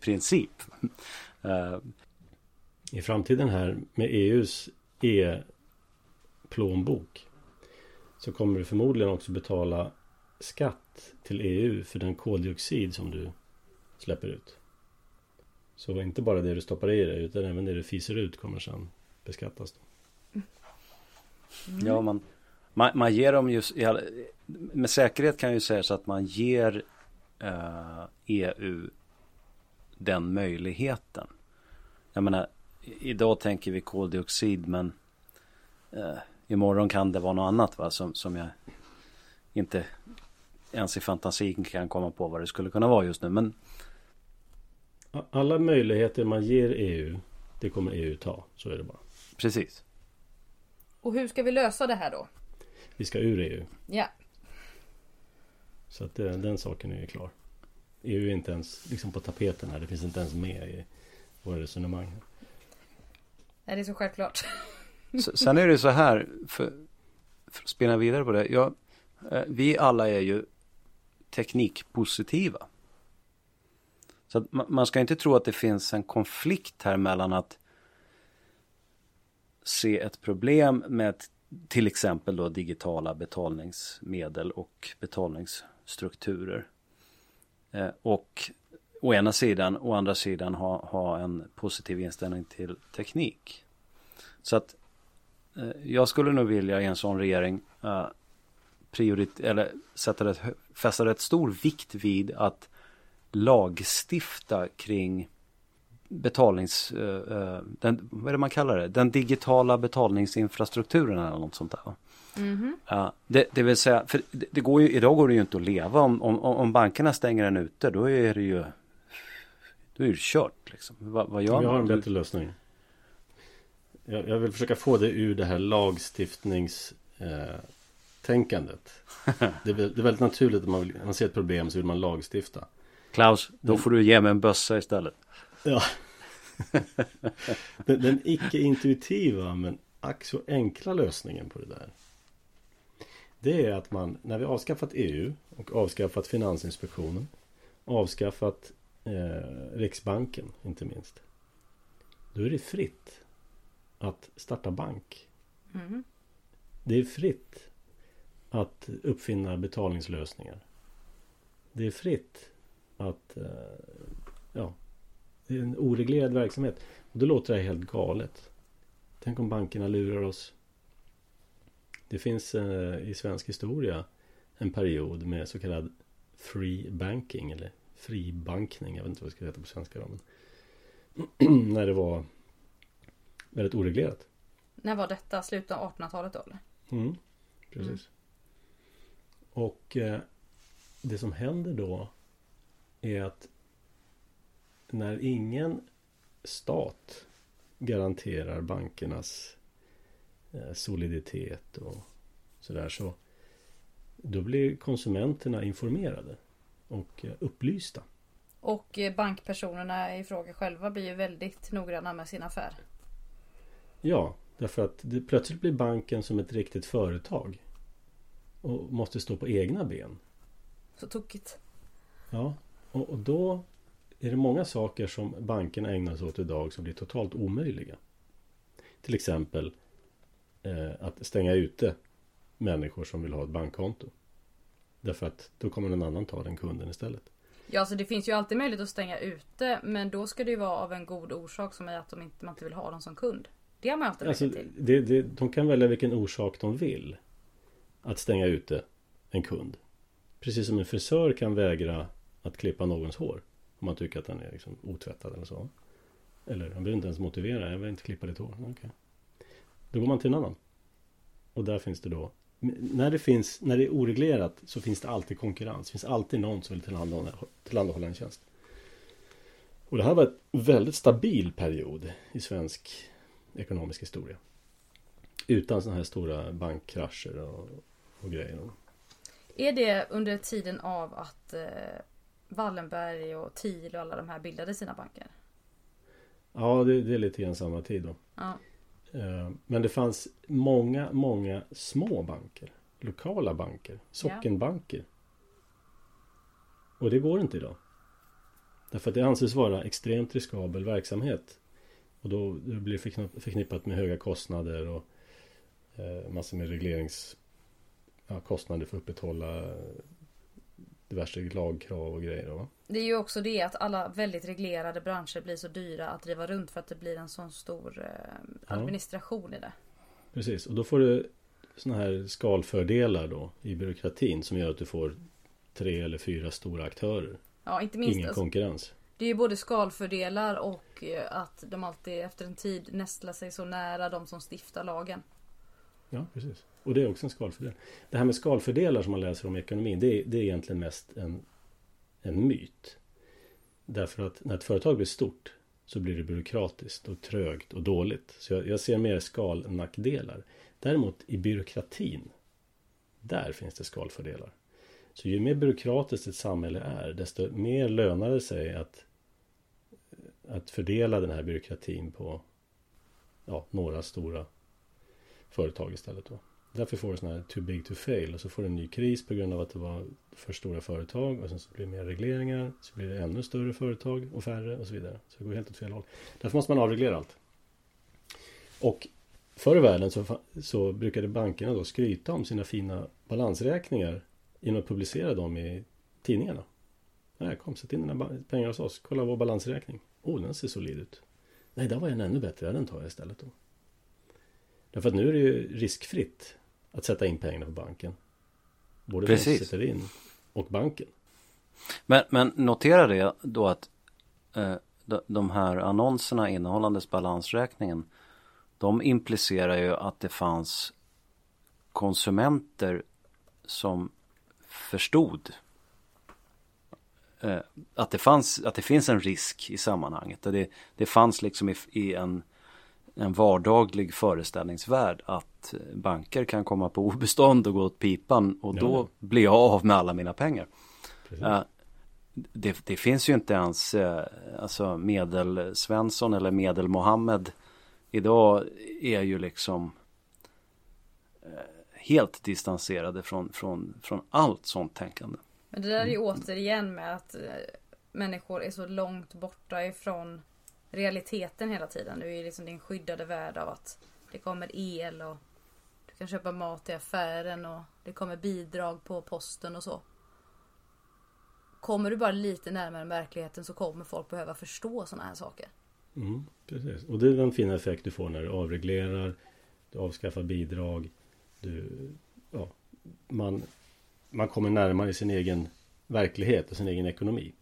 princip. Uh, eh. I framtiden här med EUs e-plånbok så kommer du förmodligen också betala skatt till EU för den koldioxid som du släpper ut. Så inte bara det du stoppar i dig utan även det du fiser ut kommer sedan beskattas. Då. Mm. Ja, man, man, man ger dem just med säkerhet kan ju säga så att man ger eh, EU den möjligheten. Jag menar, idag tänker vi koldioxid men eh, imorgon kan det vara något annat va som, som jag inte ens i fantasin kan komma på vad det skulle kunna vara just nu men alla möjligheter man ger EU Det kommer EU ta, så är det bara Precis Och hur ska vi lösa det här då? Vi ska ur EU Ja Så att det, den saken är ju klar EU är inte ens liksom på tapeten här Det finns inte ens med i våra resonemang Nej, det är så självklart Sen är det så här, för, för att spinna vidare på det. Ja, eh, vi alla är ju teknikpositiva. Så att man ska inte tro att det finns en konflikt här mellan att se ett problem med till exempel då digitala betalningsmedel och betalningsstrukturer. Eh, och å ena sidan, å andra sidan ha, ha en positiv inställning till teknik. Så att Eh, jag skulle nog vilja i en sån regering eh, eller sätta rätt, fästa rätt stor vikt vid att lagstifta kring betalnings, uh, uh, den, vad är det man kallar det, den digitala betalningsinfrastrukturen eller något sånt där. Mm -hmm. det, det vill säga, för det, det, går ju, idag går det ju inte att leva om, om, om bankerna stänger en ute då är det ju då är det kört liksom. Va, vad gör man? Jag har en bättre lösning. Jag, jag, vill försöka få det ur det här lagstiftningstänkandet. Eh, det, är, det är väldigt naturligt att man, vill, man ser ett problem så vill man lagstifta. Klaus, då får du ge mig en bössa istället. Ja. den, den icke-intuitiva men ack så enkla lösningen på det där. Det är att man, när vi avskaffat EU och avskaffat Finansinspektionen, avskaffat eh, Riksbanken inte minst. Då är det fritt att starta bank. Mm. Det är fritt att uppfinna betalningslösningar. Det är fritt att eh, ja, en oreglerad verksamhet. Och då låter det helt galet. Tänk om bankerna lurar oss. Det finns eh, i svensk historia en period med så kallad free banking eller fribankning. Jag vet inte vad det ska heta på svenska. Då, men när det var väldigt oreglerat. När var detta? Slutet av 1800-talet då eller? Mm, precis. Mm. Och eh, det som händer då är att när ingen stat garanterar bankernas eh, soliditet och sådär så då blir konsumenterna informerade och eh, upplysta. Och eh, bankpersonerna i fråga själva blir ju väldigt noggranna med sin affär. Ja, därför att det, plötsligt blir banken som ett riktigt företag. Och måste stå på egna ben. Så tokigt. Ja, och, och då är det många saker som bankerna ägnar sig åt idag som blir totalt omöjliga. Till exempel eh, att stänga ute människor som vill ha ett bankkonto. Därför att då kommer någon annan ta den kunden istället. Ja, så det finns ju alltid möjlighet att stänga ute. Men då ska det ju vara av en god orsak som är att de inte, man inte vill ha dem som kund. Det har man alltid alltså, till. Det, det, de kan välja vilken orsak de vill. Att stänga ute en kund. Precis som en frisör kan vägra att klippa någons hår. Om man tycker att den är liksom otvättad eller så. Eller han behöver inte ens motivera. Jag vill inte klippa ditt hår. Okay. Då går man till en annan. Och där finns det då när det, finns, när det är oreglerat så finns det alltid konkurrens. Det finns alltid någon som vill tillhandahålla, tillhandahålla en tjänst. Och det här var en väldigt stabil period i svensk ekonomisk historia. Utan sådana här stora bankkrascher och, och grejer. Är det under tiden av att eh, Wallenberg och Thiel och alla de här bildade sina banker? Ja, det, det är lite grann samma tid då. Ja. Eh, men det fanns många, många små banker. Lokala banker. Sockenbanker. Ja. Och det går inte idag. Därför att det anses vara extremt riskabel verksamhet. Och då blir det förknippat med höga kostnader och eh, massor med regleringskostnader ja, för att upprätthålla diverse lagkrav och grejer. Va? Det är ju också det att alla väldigt reglerade branscher blir så dyra att driva runt för att det blir en sån stor eh, administration ja. i det. Precis, och då får du såna här skalfördelar då i byråkratin som gör att du får tre eller fyra stora aktörer. Ja, inte minst. Ingen alltså, konkurrens. Det är ju både skalfördelar och eh, att de alltid efter en tid nästlar sig så nära de som stiftar lagen. Ja, precis. Och det är också en skalfördel. Det här med skalfördelar som man läser om i ekonomin, det är, det är egentligen mest en, en myt. Därför att när ett företag blir stort så blir det byråkratiskt och trögt och dåligt. Så jag, jag ser mer skalnackdelar. Däremot i byråkratin, där finns det skalfördelar. Så ju mer byråkratiskt ett samhälle är, desto mer lönar det sig att, att fördela den här byråkratin på ja, några stora företag istället. Då. Därför får du sådana här too big to fail och så får du en ny kris på grund av att det var för stora företag och sen så blir det mer regleringar. Så blir det ännu större företag och färre och så vidare. Så det går helt åt fel håll. Därför måste man avreglera allt. Och förr i världen så, så brukade bankerna då skryta om sina fina balansräkningar genom att publicera dem i tidningarna. Nej, kom sätt in dina pengar hos oss. Kolla vår balansräkning. Oh, den ser solid ut. Nej, där var en ännu bättre. Den tar jag istället då. Därför att nu är det ju riskfritt att sätta in pengarna på banken. Både Precis. den som sätter in och banken. Men, men notera det då att eh, de här annonserna innehållandes balansräkningen de implicerar ju att det fanns konsumenter som förstod eh, att det fanns, att det finns en risk i sammanhanget. Det, det fanns liksom i, i en en vardaglig föreställningsvärld att banker kan komma på obestånd och gå åt pipan och då ja. blir jag av med alla mina pengar. Uh, det, det, finns ju inte ens uh, alltså medel Svensson eller medel Mohammed idag är ju liksom uh, helt distanserade från, från, från allt sånt tänkande. Men det där är ju mm. återigen med att människor är så långt borta ifrån realiteten hela tiden. Du är liksom din skyddade värld av att det kommer el och du kan köpa mat i affären och det kommer bidrag på posten och så. Kommer du bara lite närmare verkligheten så kommer folk behöva förstå sådana här saker. Mm, precis. Och det är den fina effekt du får när du avreglerar, du avskaffar bidrag Du, ja, man, man kommer närmare sin egen verklighet och sin egen ekonomi.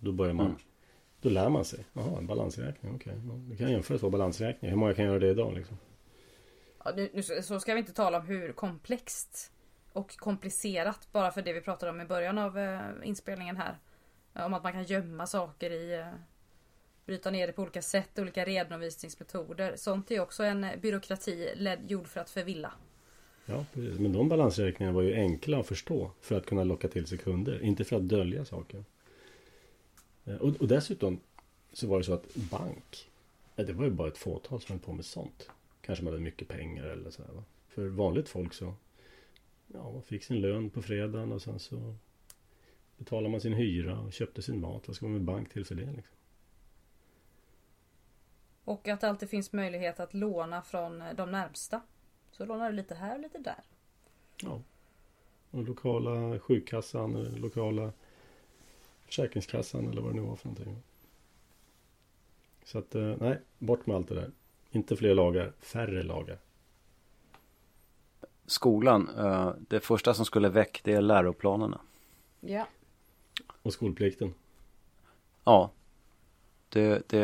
Då börjar man mm. Då lär man sig. Jaha, en balansräkning. Okej, okay. vi kan jämföra två balansräkningar. Hur många kan göra det idag liksom? Ja, nu, nu, så ska vi inte tala om hur komplext och komplicerat bara för det vi pratade om i början av eh, inspelningen här. Om att man kan gömma saker i eh, bryta ner det på olika sätt, olika redovisningsmetoder. Sånt är också en byråkrati ledd, gjord för att förvilla. Ja, precis. Men de balansräkningarna var ju enkla att förstå för att kunna locka till sig kunder, inte för att dölja saker. Eh, och, och dessutom så var det så att bank, det var ju bara ett fåtal som höll på med sånt. Kanske man hade mycket pengar eller sådär. Va? För vanligt folk så, ja, man fick sin lön på fredagen och sen så betalade man sin hyra och köpte sin mat. Vad ska man med bank till för det liksom? Och att det alltid finns möjlighet att låna från de närmsta. Så lånar du lite här och lite där. Ja. Och lokala sjukkassan, lokala Försäkringskassan eller vad det nu var för någonting. Så att eh, nej, bort med allt det där. Inte fler lagar, färre lagar. Skolan, eh, det första som skulle väck det är läroplanerna. Ja. Och skolplikten. Ja. Det, det,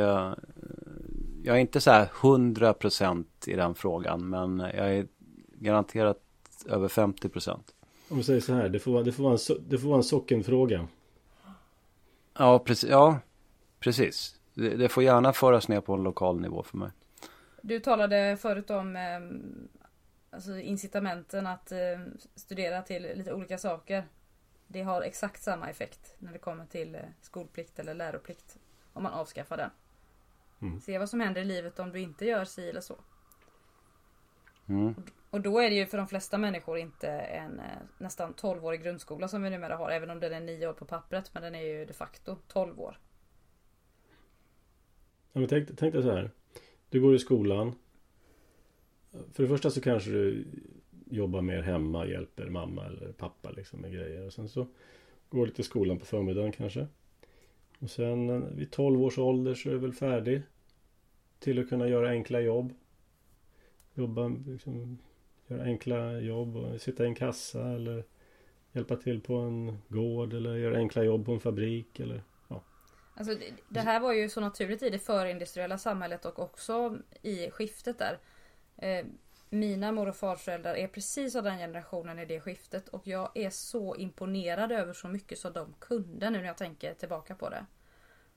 jag är inte så här hundra procent i den frågan men jag är garanterat över 50 procent. Om vi säger så här, det får vara, det får vara, en, det får vara en sockenfråga. Ja, precis. Ja, precis. Det, det, får gärna föras ner på en lokal nivå för mig. Du talade förut om eh, alltså incitamenten att eh, studera till lite olika saker. Det har exakt samma effekt när det kommer till eh, skolplikt eller läroplikt. Om man avskaffar den. Mm. Se vad som händer i livet om du inte gör si eller så. Mm. Och då är det ju för de flesta människor inte en eh, nästan 12-årig grundskola som vi numera har. Även om den är 9 år på pappret. Men den är ju de facto 12 år. Ja, men tänk, tänk dig så här. Du går i skolan. För det första så kanske du jobbar mer hemma, hjälper mamma eller pappa liksom med grejer. Och sen så går du till skolan på förmiddagen kanske. Och sen eh, vid 12 års ålder så är du väl färdig. Till att kunna göra enkla jobb. Jobba liksom enkla jobb och sitta i en kassa eller hjälpa till på en gård eller göra enkla jobb på en fabrik eller ja. Alltså det här var ju så naturligt i det förindustriella samhället och också i skiftet där. Eh, mina mor och farföräldrar är precis av den generationen i det skiftet och jag är så imponerad över så mycket som de kunde nu när jag tänker tillbaka på det.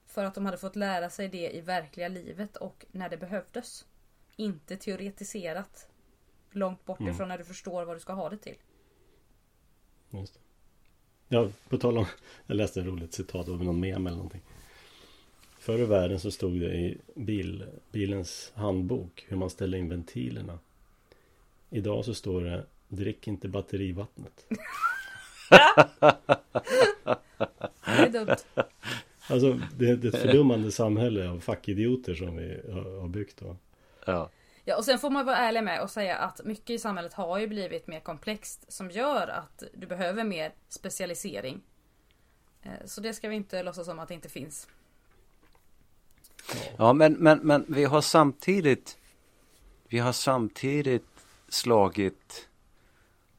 För att de hade fått lära sig det i verkliga livet och när det behövdes. Inte teoretiserat långt bort mm. ifrån när du förstår vad du ska ha det till. Just det. Ja, på tal om, jag läste ett roligt citat av någon mem eller någonting. Förr i världen så stod det i bil, bilens handbok hur man ställer in ventilerna. Idag så står det Drick inte batterivattnet. det är dumt. Alltså det, det är ett fördummande samhälle av fackidioter som vi har, har byggt då. Ja. Ja och sen får man vara ärlig med och säga att mycket i samhället har ju blivit mer komplext som gör att du behöver mer specialisering. Eh, så det ska vi inte låtsas som att det inte finns. Ja men, men, men vi har samtidigt Vi har samtidigt slagit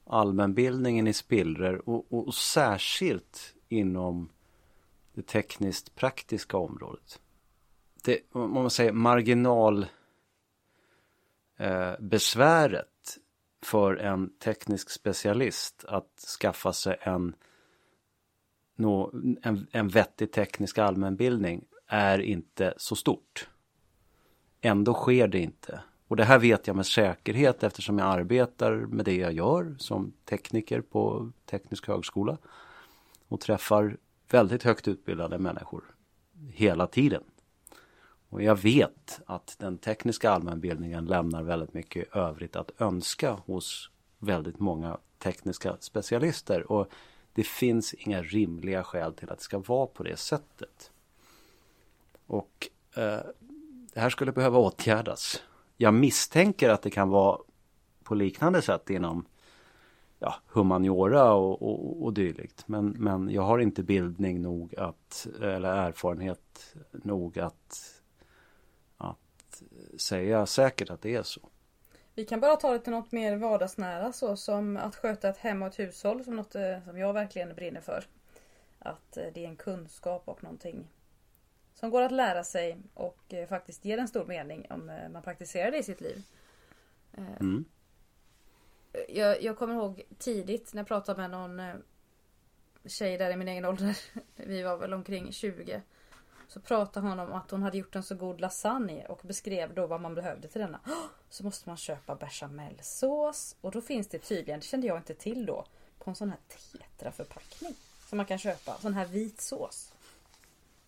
allmänbildningen i spillror och, och, och särskilt inom det tekniskt praktiska området. Det, om man säger marginal eh, besväret för en teknisk specialist att skaffa sig en, no, en, en vettig teknisk allmänbildning är inte så stort. Ändå sker det inte. Och det här vet jag med säkerhet eftersom jag arbetar med det jag gör som tekniker på Teknisk högskola och träffar väldigt högt utbildade människor hela tiden. Och jag vet att den tekniska allmänbildningen lämnar väldigt mycket övrigt att önska hos väldigt många tekniska specialister. Och det finns inga rimliga skäl till att det ska vara på det sättet. Och eh, det här skulle behöva åtgärdas. Jag misstänker att det kan vara på liknande sätt inom ja, humaniora och, och, och dylikt. Men, men jag har inte bildning nog att, eller erfarenhet nog att att säga säkert att det är så. Vi kan bara ta det till något mer vardagsnära så som att sköta ett hem och ett hushåll som något eh, som jag verkligen brinner för. Att eh, det är en kunskap och någonting som går att lära sig och eh, faktiskt ger en stor mening om man praktiserar det i sitt liv. Mm. Jag, jag kommer ihåg tidigt när jag pratade med någon tjej där i min egen ålder. Vi var väl omkring 20. Så pratade hon om att hon hade gjort en så god lasagne och beskrev då vad man behövde till denna. "Åh, Så måste man köpa bechamelsås och då finns det tydligen, det kände jag inte till då, på en sån här tetra förpackning. Som man kan köpa, sån här vit sås.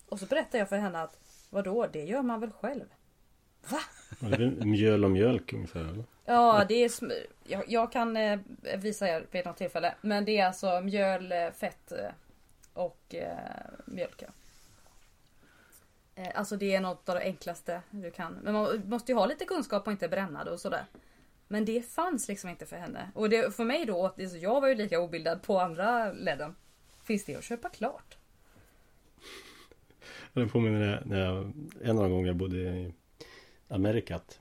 Och så berättade jag för henne att vadå, det gör man väl själv? Va? Det är mjöl och mjölk ungefär eller? Ja, det är jag, jag kan eh, visa er vid något tillfälle. Men det är alltså mjöl, eh, fett eh, och eh, mjölk. Eh, alltså det är något av det enklaste du kan. Men man måste ju ha lite kunskap och inte bränna det och sådär. Men det fanns liksom inte för henne. Och det, för mig då, alltså, jag var ju lika obildad på andra ledden. Finns det att köpa klart? Det påminner när jag, när jag en av de gånger jag bodde i Amerikat.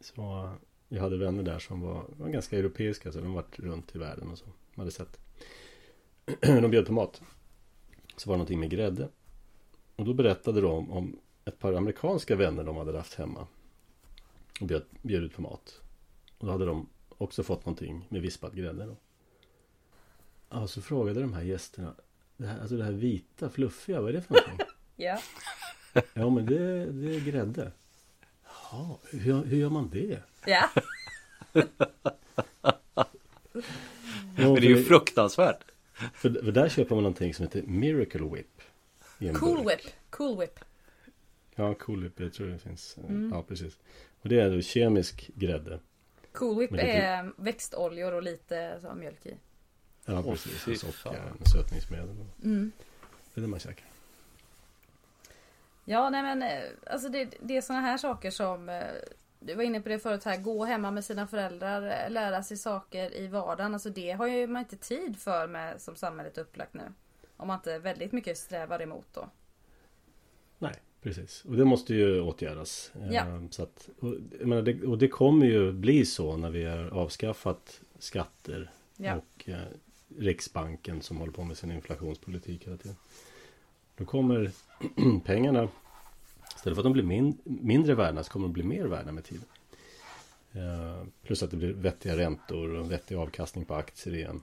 Så jag hade vänner där som var, var ganska europeiska så de varit runt i världen och så. De hade sett. De bjöd på mat. Så var det någonting med grädde. Och då berättade de om ett par amerikanska vänner de hade haft hemma. Och bjöd, bjöd ut på mat. Och då hade de också fått någonting med vispad grädde då. Ja, så frågade de här gästerna. Det här, alltså det här vita, fluffiga, vad är det för någonting? Ja. Ja men det, det är grädde. Jaha, hur, hur gör man det? Ja. Men det är ju fruktansvärt. för, för där köper man någonting som heter Miracle Whip. I en Cool burk. whip. Cool whip. Ja, Cool Whip, jag tror det finns. Mm. Ja, precis. Och det är då kemisk grädde. Cool whip är växtoljor och lite så, mjölk i. Ja, precis. Och socker, sötningsmedel. Mm. Det är det man käkar. Ja, nej men eh, alltså det, det är såna här saker som eh, du var inne på det förut här, gå hemma med sina föräldrar, eh, lära sig saker i vardagen. Alltså det har ju man inte tid för med som samhället är upplagt nu. Om man inte väldigt mycket strävar emot då. Nej, precis. Och det måste ju åtgärdas. Ja. Så att, och, menar, det, och det kommer ju bli så när vi har avskaffat skatter Ja. och eh, Riksbanken som håller på med sin inflationspolitik hela tiden. Då kommer pengarna istället för att de blir min, mindre värda så kommer de bli mer värda med tiden. Eh, plus att det blir vettiga räntor och vettig avkastning på aktier igen.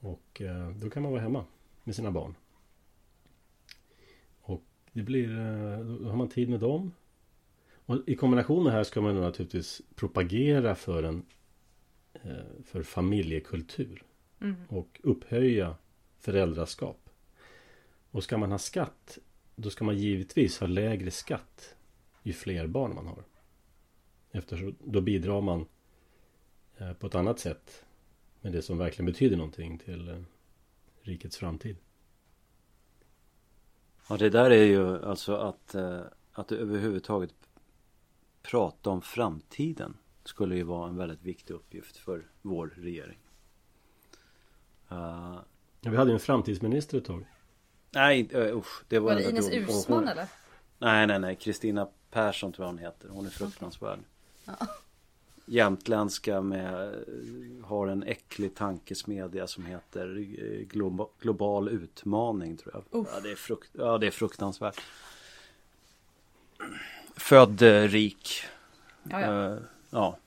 Och eh, då kan man vara hemma med sina barn. Och det blir, eh, då har man tid med dem. Och i kombination med det här ska man naturligtvis propagera för en eh, för familjekultur Mm. och upphöja föräldraskap. Och ska man ha skatt då ska man givetvis ha lägre skatt ju fler barn man har. Eftersom då bidrar man eh, på ett annat sätt med det som verkligen betyder någonting till rikets framtid. Ja, det där är ju alltså att, eh, att överhuvudtaget prata om framtiden skulle ju vara en väldigt viktig uppgift för vår regering. Eh, Ja, vi hade ju en framtidsminister ett tag. nej, uh, usch, det var, Var det Ines hon- hon- Uusmann eller? Nej, nej, nej. Kristina Persson tror jag hon heter. Hon är fruktansvärd. Jämtländska med, har en äcklig tankesmedja som heter eh, Globa, Global utmaning tror jag. Ja det, är frukt, ja, det är fruktansvärt. Född eh, rik. Ja, ja. Eh, ja.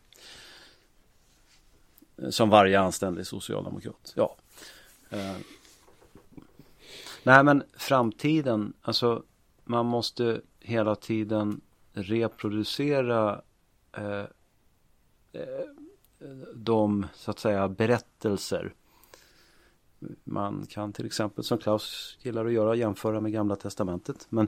Som varje anständig socialdemokrat. Ja. Eh, nej men framtiden, alltså man måste hela tiden reproducera eh, de så att säga berättelser. Man kan till exempel som Klaus gillar att göra jämföra med gamla testamentet. Men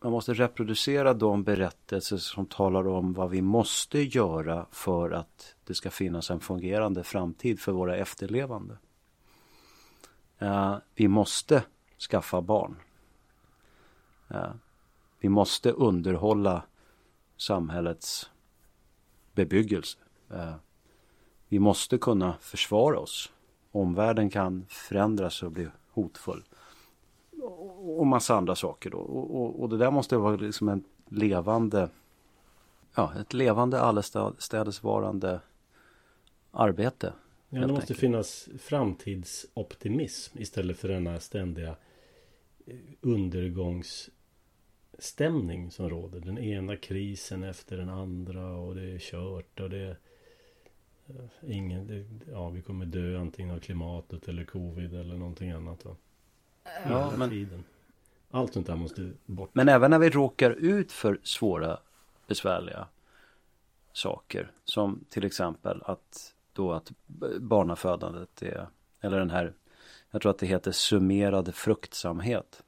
man måste reproducera de berättelser som talar om vad vi måste göra för att det ska finnas en fungerande framtid för våra efterlevande. Eh, vi måste skaffa barn. Eh, vi måste underhålla samhällets bebyggelse. Eh, vi måste kunna försvara oss. Omvärlden kan förändras och bli hotfull. Och massa andra saker då. Och, och, och det där måste vara liksom en levande ja, ett levande allestädesvarande arbete. Ja, det måste enkelt. finnas framtidsoptimism istället för denna ständiga eh, undergångsstämning som råder. Den ena krisen efter den andra och det är kört och det är eh, ingen, det, ja vi kommer dö antingen av klimatet eller covid eller någonting annat va. Ja, men, tiden. Allt sånt där måste bort. Men även när vi råkar ut för svåra, besvärliga saker. Som till exempel att då att barnafödandet är, eller den här, jag tror att det heter summerad fruktsamhet.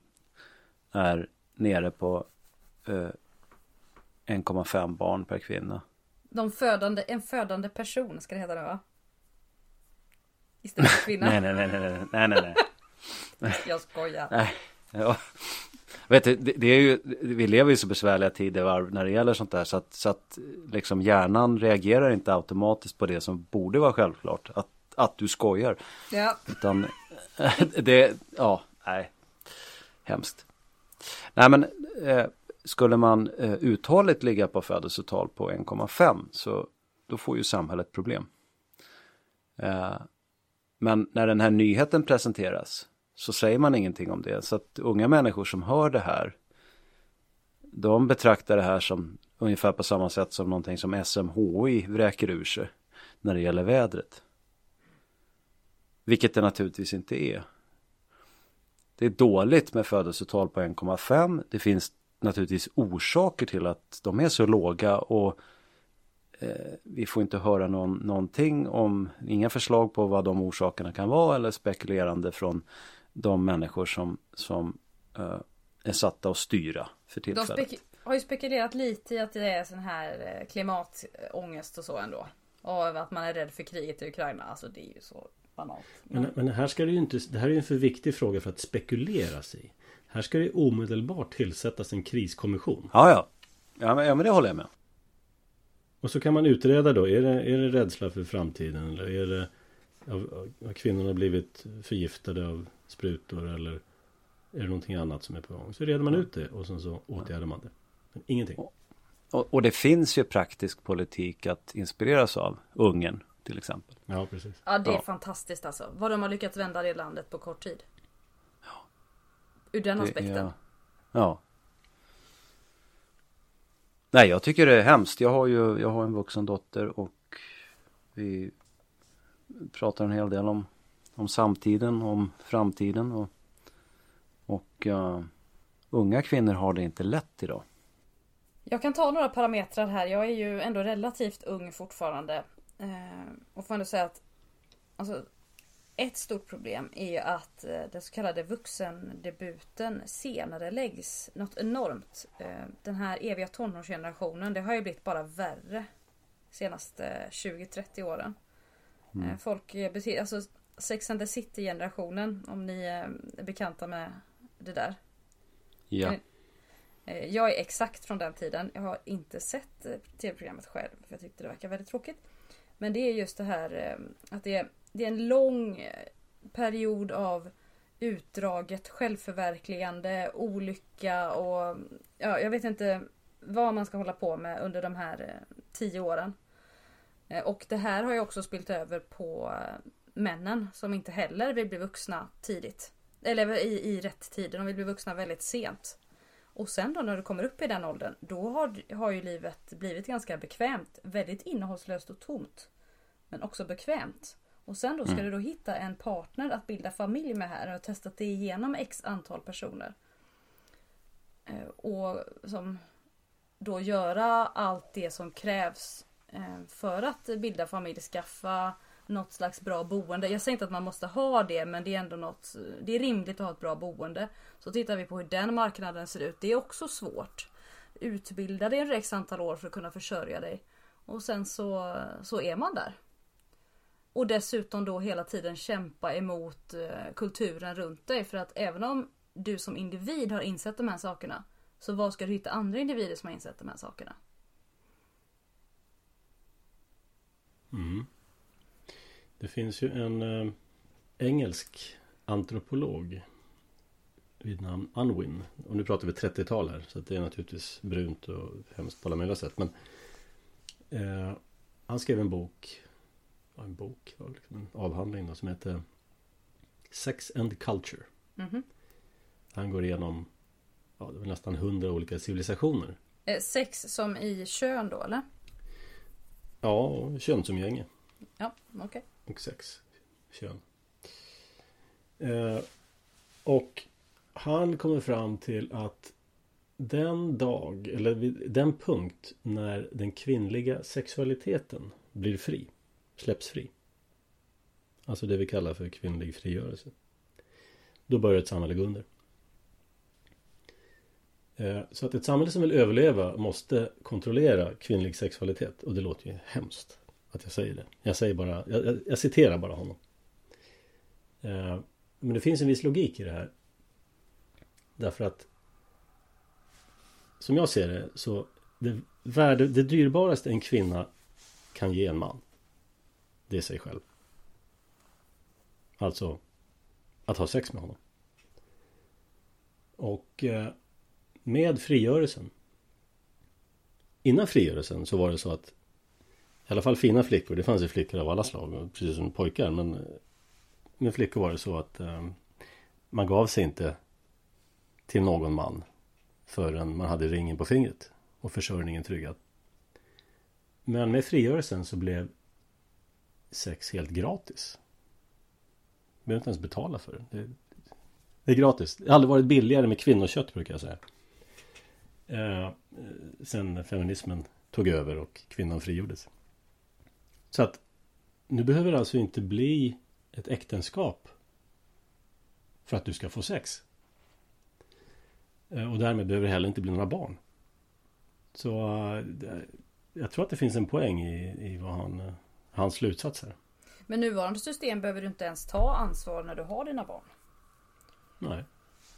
Är nere på eh, 1,5 barn per kvinna. De födande, en födande person ska det heta nu va? Istället för kvinna. nej, nej, nej, nej, nej, nej, nej. Jag skojar. Nej, ja. Vet du, det, det, är ju, vi lever i så besvärliga tider när det gäller sånt där så att, så att liksom hjärnan reagerar inte automatiskt på det som borde vara självklart. Att, att du skojar. Ja. Utan det, ja, nej. Hemskt. Nej men eh, skulle man eh, uthålligt ligga på födelsetal på 1,5 så då får ju samhället problem. Eh, men när den här nyheten presenteras så säger man ingenting om det. Så att unga människor som hör det här de betraktar det här som ungefär på samma sätt som någonting som SMHI vräker ur sig när det gäller vädret. Vilket det naturligtvis inte är. Det är dåligt med födelsetal på 1,5. Det finns naturligtvis orsaker till att de är så låga och eh, vi får inte höra någon, någonting om, inga förslag på vad de orsakerna kan vara eller spekulerande från de människor som, som uh, är satta att styra för tillfället. De har ju spekulerat lite i att det är sån här eh, klimatångest och så ändå. Och att man är rädd för kriget i Ukraina. Alltså det är ju så banalt. Men, men här ska det ju inte, det här är ju en för viktig fråga för att spekulera sig. Här ska det omedelbart tillsättas en kriskommission. Ja, ja. Ja, men, ja, men det håller jag med. Och så kan man utreda då. Är det, är det rädsla för framtiden? Eller är det har kvinnorna blivit förgiftade av sprutor eller är det någonting annat som är på gång? Så reder man ut det och sen så åtgärdar man det. Men ingenting. Och, och, det finns ju praktisk politik att inspireras av. Ungern till exempel. Ja, precis. Ja, det är ja. fantastiskt alltså. Vad de har lyckats vända det landet på kort tid. Ja. Ur den aspekten. ja. ja. Nej, jag tycker det är hemskt. Jag har ju jag har en vuxen dotter och vi pratar en hel del om om samtiden, om framtiden och, och uh, unga kvinnor har det inte lätt idag. Jag kan ta några parametrar här. Jag är ju ändå relativt ung fortfarande. Eh, och får ändå säga att alltså, ett stort problem är ju att eh, den så kallade vuxendebuten senare läggs något enormt. Eh, den här eviga tonårsgenerationen, det har ju blivit bara värre senaste 20-30 åren. Mm. Folk beter, alltså Sex and the City generationen om ni är bekanta med det där. Ja. Jag är exakt från den tiden. Jag har inte sett tv-programmet själv för jag tyckte det verkar väldigt tråkigt. Men det är just det här eh, att det är, det är en lång eh, period av utdraget självförverkligande, olycka och ja, jag vet inte vad man ska hålla på med under de här eh, tio åren. Och det här har ju också spilt över på männen som inte heller vill bli vuxna tidigt. Eller i, i rätt tid. De vill bli vuxna väldigt sent. Och sen då när du kommer upp i den åldern, då har, har ju livet blivit ganska bekvämt. Väldigt innehållslöst och tomt. Men också bekvämt. Och sen då ska mm. du då hitta en partner att bilda familj med här. Och har testat det igenom x antal personer. Eh, och som då göra allt det som krävs eh, för att bilda familj, skaffa något slags bra boende. Jag säger inte att man måste ha det men det är ändå något, det är rimligt att ha ett bra boende. Så tittar vi på hur den marknaden ser ut. Det är också svårt. Utbilda dig en x antal år för att kunna försörja dig. Och sen så, så är man där. Och dessutom då hela tiden kämpa emot eh, kulturen runt dig. För att även om du som individ har insett de här sakerna. Så var ska du hitta andra individer som har insett de här sakerna? Mm. Det finns ju en eh, engelsk antropolog vid namn Unwin. Och nu pratar vi 30-tal här. Så det är naturligtvis brunt och hemskt på alla möjliga sätt. Men Eh, han skrev en bok. En bok, liksom en avhandling då, som heter Sex and Culture. Mhm. Han går igenom ja, det är nästan hundra olika civilisationer. Eh, sex som i kön då eller? Ja, könsumgänge. Ja, okej och sex kön. Eh, och han kommer fram till att den dag, eller vid den punkt när den kvinnliga sexualiteten blir fri, släpps fri. Alltså det vi kallar för kvinnlig frigörelse. Då börjar ett samhälle gå under. Eh, så att ett samhälle som vill överleva måste kontrollera kvinnlig sexualitet. Och det låter ju hemskt att jag säger det. Jag säger bara, jag, jag, jag citerar bara honom. Eh, Men det finns en viss logik i det här. Därför att som jag ser det så det, värde, det dyrbaraste en kvinna kan ge en man. Det är sig själv. Alltså att ha sex med honom. Och eh, med frigörelsen. Innan frigörelsen så var det så att i alla fall fina flickor, det fanns ju flickor av alla slag, precis som pojkar. Men eh, med flickor var det så att eh, man gav sig inte till någon man förrän man hade ringen på fingret och försörjningen tryggad. Men med frigörelsen så blev sex helt gratis. Du behöver inte ens betala för det. det. Det är gratis. Det har aldrig varit billigare med kvinnokött brukar jag säga. Eh, sen feminismen tog över och kvinnan frigjordes. Så att nu behöver det alltså inte bli ett äktenskap för att du ska få sex. Eh, Och därmed behöver det heller inte bli några barn. Så eh, jag tror att det finns en poäng i, i vad han, eh, hans slutsats här. Men nuvarande system behöver du inte ens ta ansvar när du har dina barn. Nej.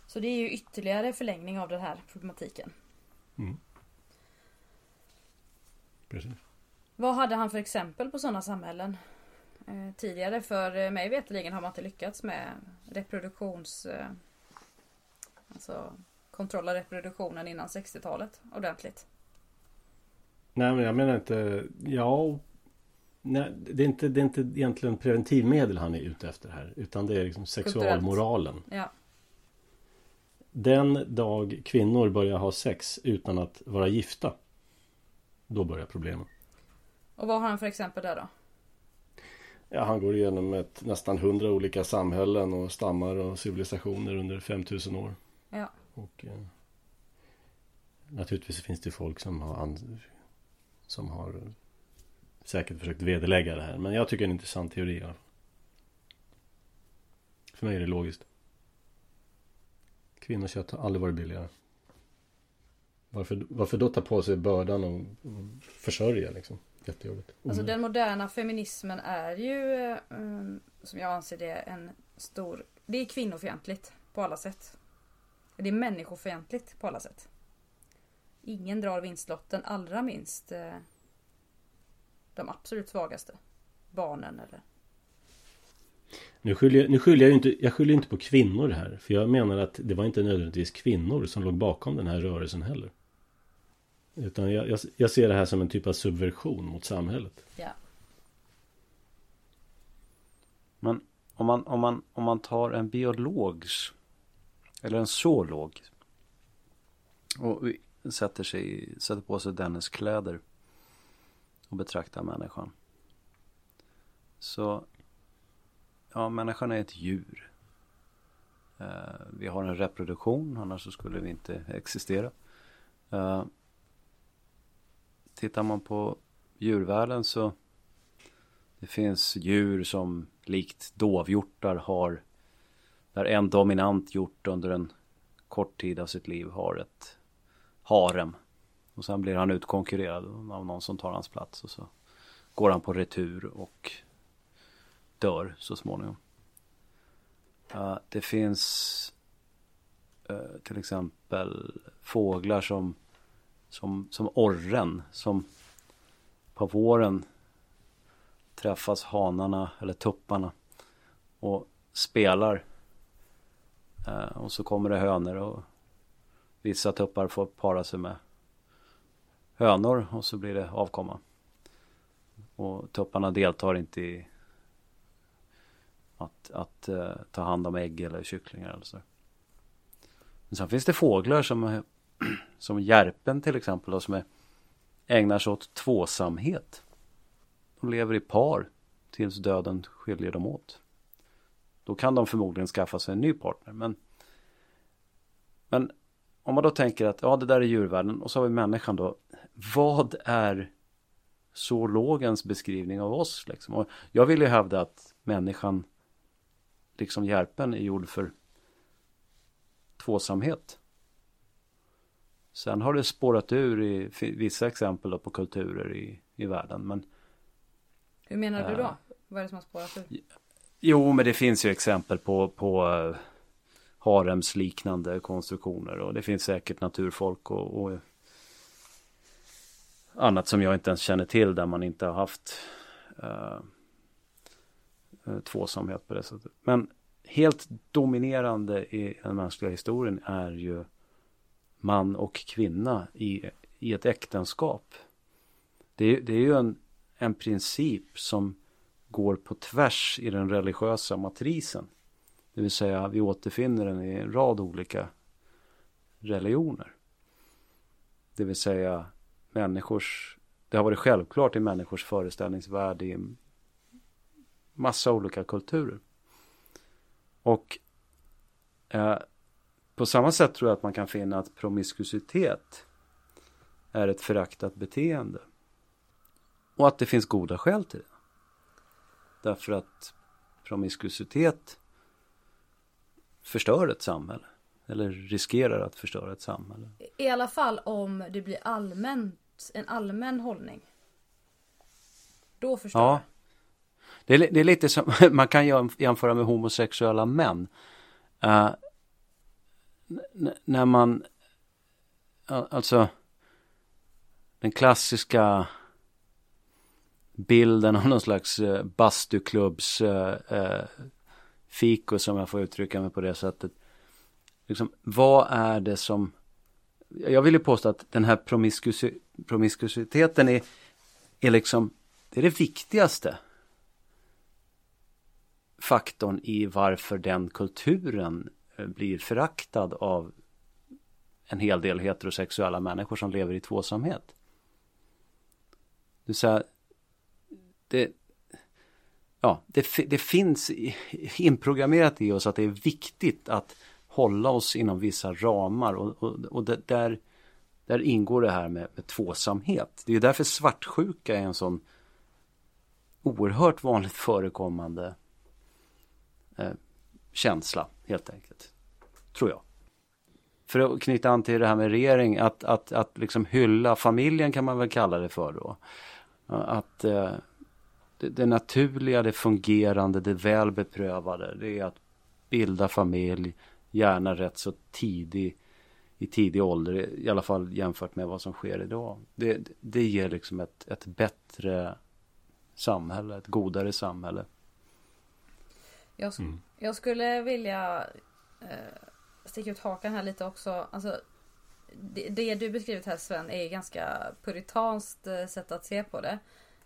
Så det är ju ytterligare förlängning av den här problematiken. Precis. Vad hade han för exempel på sådana samhällen? Eh, tidigare för eh, mig veterligen har man inte lyckats med reproduktions... Eh, alltså kontroll av reproduktionen innan 60-talet ordentligt. Nej men jag menar inte, ja Nej, det är, inte, det är inte egentligen preventivmedel han är ute efter här Utan det är liksom sexualmoralen Ja. Den dag kvinnor börjar ha sex utan att vara gifta Då börjar problemen Och vad har han för exempel där då? Ja, han går igenom ett, nästan hundra olika samhällen och stammar och civilisationer under 5000 år Ja. Och eh, Naturligtvis finns det folk som har Som har Säkert försökt vederlägga det här Men jag tycker det är en intressant teori fall. För mig är det logiskt Kvinnokött har aldrig varit billigare Varför, varför då ta på sig bördan och, och försörja liksom? Jättejobbigt Alltså den moderna feminismen är ju, eh, um, som jag anser det, en stor... Det är kvinnofientligt på alla sätt. Det är människofientligt på alla sätt. Ingen drar vinstlotten, allra minst eh, de absolut svagaste. Barnen eller... Nu skyller, jag, nu skyller jag ju inte, jag skyller inte på kvinnor här. För jag menar att det var inte nödvändigtvis kvinnor som låg bakom den här rörelsen heller. Utan jag, jag, jag ser det här som en typ av subversion mot samhället. Ja. Men om man, om man, om man tar en biologs eller en zoolog och sätter, sig, sätter på sig dennes kläder och betraktar människan. Så ja, människan är ett djur. Eh, vi har en reproduktion, annars så skulle vi inte existera. Tittar man på djurvärlden så det finns djur som likt dovhjortar har där en dominant hjort under en kort tid av sitt liv har ett harem. Och sen blir han utkonkurrerad av någon som tar hans plats och så går han på retur och dör så småningom. Uh, det finns uh, till exempel fåglar som, som, som orren som på våren träffas hanarna eller tupparna och spelar. Eh, och så kommer det hönor och vissa tuppar får para sig med hönor och så blir det avkomma. och tupparna deltar inte i att, att eh, ta hand om ägg eller kycklingar eller så. Men sen finns det fåglar som, som järpen till exempel och som är, ägnar sig åt tvåsamhet. De lever i par tills döden skiljer dem åt. Då kan de förmodligen skaffa sig en ny partner. Men, men om man då tänker att ja, det där är djurvärlden och så har vi människan då. Vad är zoologens beskrivning av oss? Liksom? Och jag vill ju hävda att människan, liksom järpen, är gjord för tvåsamhet. Sen har det spårat ur i vissa exempel på kulturer i, i världen. Men, Hur menar du då? Äh, Vad är det som har spårat ur? Jo, men det finns ju exempel på, på uh, haremsliknande konstruktioner och det finns säkert naturfolk och, och, annat som jag inte ens känner till där man inte har haft uh, tvåsamhet på det sättet. Men helt dominerande i den mänskliga historien är ju man och kvinna i, i ett äktenskap. Det, det är ju en, en princip som går på tvärs i den religiösa matrisen. Det vill säga vi återfinner den i en rad olika religioner. Det vill säga människors, det har varit självklart i människors föreställningsvärld i massa olika kulturer. Och eh, på samma sätt tror jag att man kan finna att promiskuitet är ett föraktat beteende. Och att det finns goda skäl till det. Därför att promiskuitet förstör ett samhälle. Eller riskerar att förstöra ett samhälle. I alla fall om det blir allmänt, en allmän hållning. Då förstör ja. det. Är, det är lite som, man kan jämföra med homosexuella män. Uh, när man, alltså den klassiska bilden av någon slags uh, bastuklubbs eh, eh, eh fiko som jag får uttrycka mig på det sättet. Liksom, vad är det som... Jag vill ju påstå att den här promiskusiteten är, är liksom, det är det viktigaste faktorn i varför den kulturen Eh, blir föraktad av en hel del heterosexuella människor som lever i tvåsamhet. Det säger, det, ja, det, det finns inprogrammerat i oss att det är viktigt att hålla oss inom vissa ramar och, och, och det, där, där ingår det här med, med tvåsamhet. Det är därför svartsjuka är en sån oerhört vanligt förekommande eh, känsla helt enkelt. Tror jag. För att knyta an till det här med regering, att, att, att liksom hylla familjen kan man väl kalla det för då. Att eh, det, det naturliga, det fungerande, det väl beprövade. Det är att bilda familj, gärna rätt så tidig i tidig ålder, i alla fall jämfört med vad som sker idag. Det, det ger liksom ett, ett bättre samhälle, ett godare samhälle. Jag, mm. jag skulle vilja eh, sticka ut hakan här lite också. Alltså, det, det, du beskrivit här Sven är ganska puritanskt eh, sätt att se på det.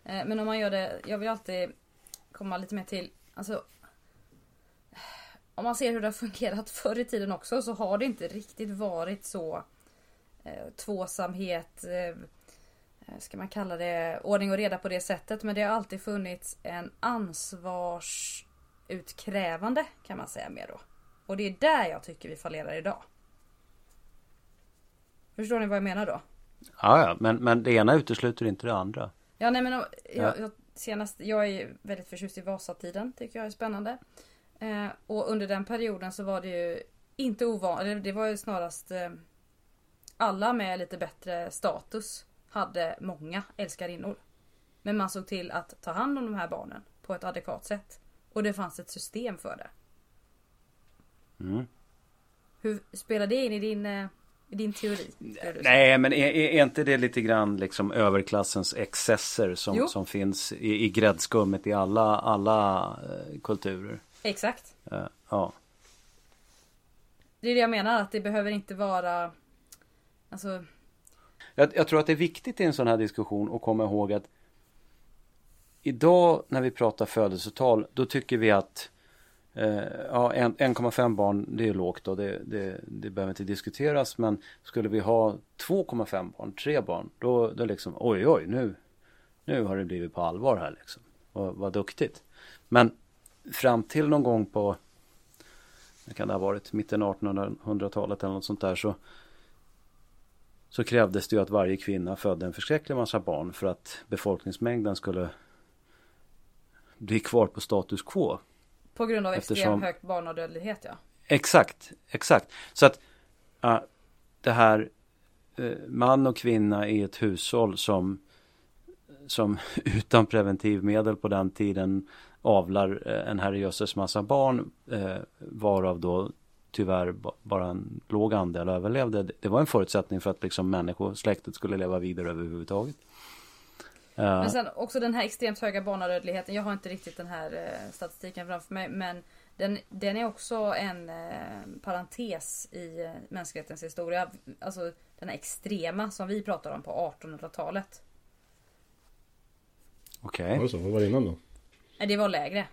Eh, men om man gör det, jag vill alltid komma lite mer till, alltså om man ser hur det har fungerat förr i tiden också så har det inte riktigt varit så eh, tvåsamhet, eh, eh, ska man kalla det, ordning och reda på det sättet. Men det har alltid funnits en ansvarsutkrävande kan man säga mer då. Och det är där jag tycker vi fallerar idag. Förstår ni vad jag menar då? Ja, ja men, men det ena utesluter inte det andra. Ja, nej men jag, jag, senast, jag är väldigt förtjust i Vasatiden. Tycker jag är spännande. Eh, och under den perioden så var det ju inte ovanligt, det var ju snarast eh, alla med lite bättre status hade många älskarinnor. Men man såg till att ta hand om de här barnen på ett adekvat sätt. Och det fanns ett system för det. Mm. Hur spelar det in i din eh, din teori? Nej, men är, är, inte det lite grann liksom överklassens excesser som, som finns i, i gräddskummet i alla, alla uh, kulturer? Exakt. Uh, ja. Det är det jag menar, att det behöver inte vara Alltså jag, jag tror att det är viktigt i en sån här diskussion att komma ihåg att idag när vi pratar födelsetal då tycker vi att eh, Eh, ja, 1,5 barn det är lågt och det, det, det behöver inte diskuteras men skulle vi ha 2,5 barn, 3 barn då, då liksom oj oj nu, nu har det blivit på allvar här liksom. Och vad duktigt. Men fram till någon gång på det kan det ha varit mitten av 1800-talet eller något sånt där så så krävdes det ju att varje kvinna födde en förskräcklig massa barn för att befolkningsmängden skulle bli kvar på status quo. På grund av Eftersom... extremt hög barnadödlighet ja. Exakt, exakt. Så att uh, det här uh, man och kvinna i ett hushåll som som utan preventivmedel på den tiden avlar uh, en herrejösses massa barn varav då tyvärr bara en låg andel överlevde. Det var en förutsättning för att liksom människosläktet skulle leva vidare överhuvudtaget. Men sen också den här extremt höga barnadödligheten. Jag har inte riktigt den här eh, statistiken framför mig. Men den, den är också en eh, parentes i eh, mänsklighetens historia. Alltså den här extrema som vi pratar om på 1800-talet. Okej. Okay. Vad var det innan då? Det var lägre.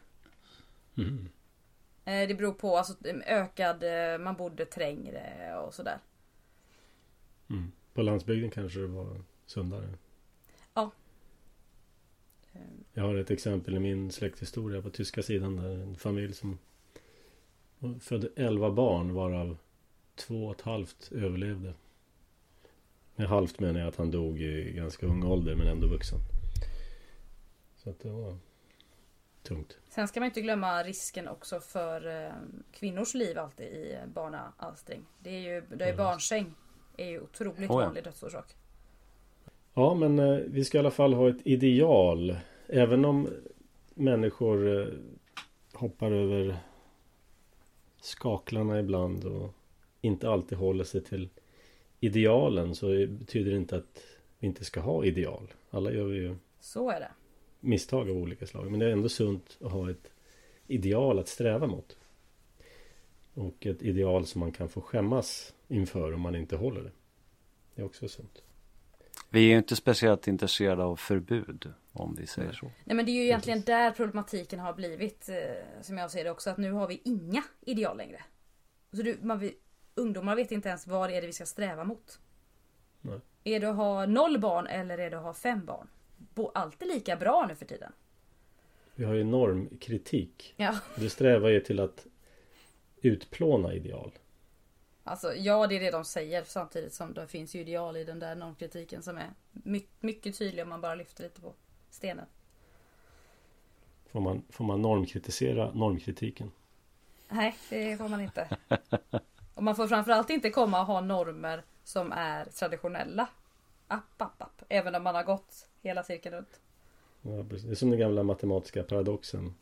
Mm. Det beror på alltså ökad, man bodde trängre och sådär. Mm. På landsbygden kanske det var sundare. Ja. Jag har ett exempel i min släkthistoria på tyska sidan där en familj som födde 11 barn varav två och ett halvt överlevde. Med halvt menar jag att han dog i ganska ung ålder men ändå vuxen. Så att det var tungt. Sen ska man inte glömma risken också för eh, kvinnors liv alltid i barnaalstring. Det är ju, det är barnsäng är ju otroligt oh ja. vanlig dödsorsak. Ja men eh, vi ska i alla fall ha ett ideal. Även om människor eh, hoppar över skaklarna ibland och inte alltid håller sig till idealen så betyder det inte att vi inte ska ha ideal. Alla gör vi ju Så är det misstag av olika slag. Men det är ändå sunt att ha ett ideal att sträva mot. Och ett ideal som man kan få skämmas inför om man inte håller det. Det är också sunt. Vi är ju inte speciellt intresserade av förbud om vi säger så. Nej men det är ju egentligen där problematiken har blivit eh, som jag ser det också att nu har vi inga ideal längre. Så du, man, ungdomar vet inte ens vad det är det vi ska sträva mot. Nej. Är det att ha noll barn eller är det att ha fem barn? alltid lika bra nu för tiden. Vi har ju normkritik. Ja. Det strävar ju till att utplåna ideal. Alltså ja, det är det de säger samtidigt som det finns ju ideal i den där normkritiken som är mycket, mycket tydlig om man bara lyfter lite på stenen. Får man, får man normkritisera normkritiken? Nej, det får man inte. Och man får framförallt inte komma och ha normer som är traditionella. App, app, app. Även om man har gått hela cirkeln runt. Ja, precis. Det är som den gamla matematiska paradoxen.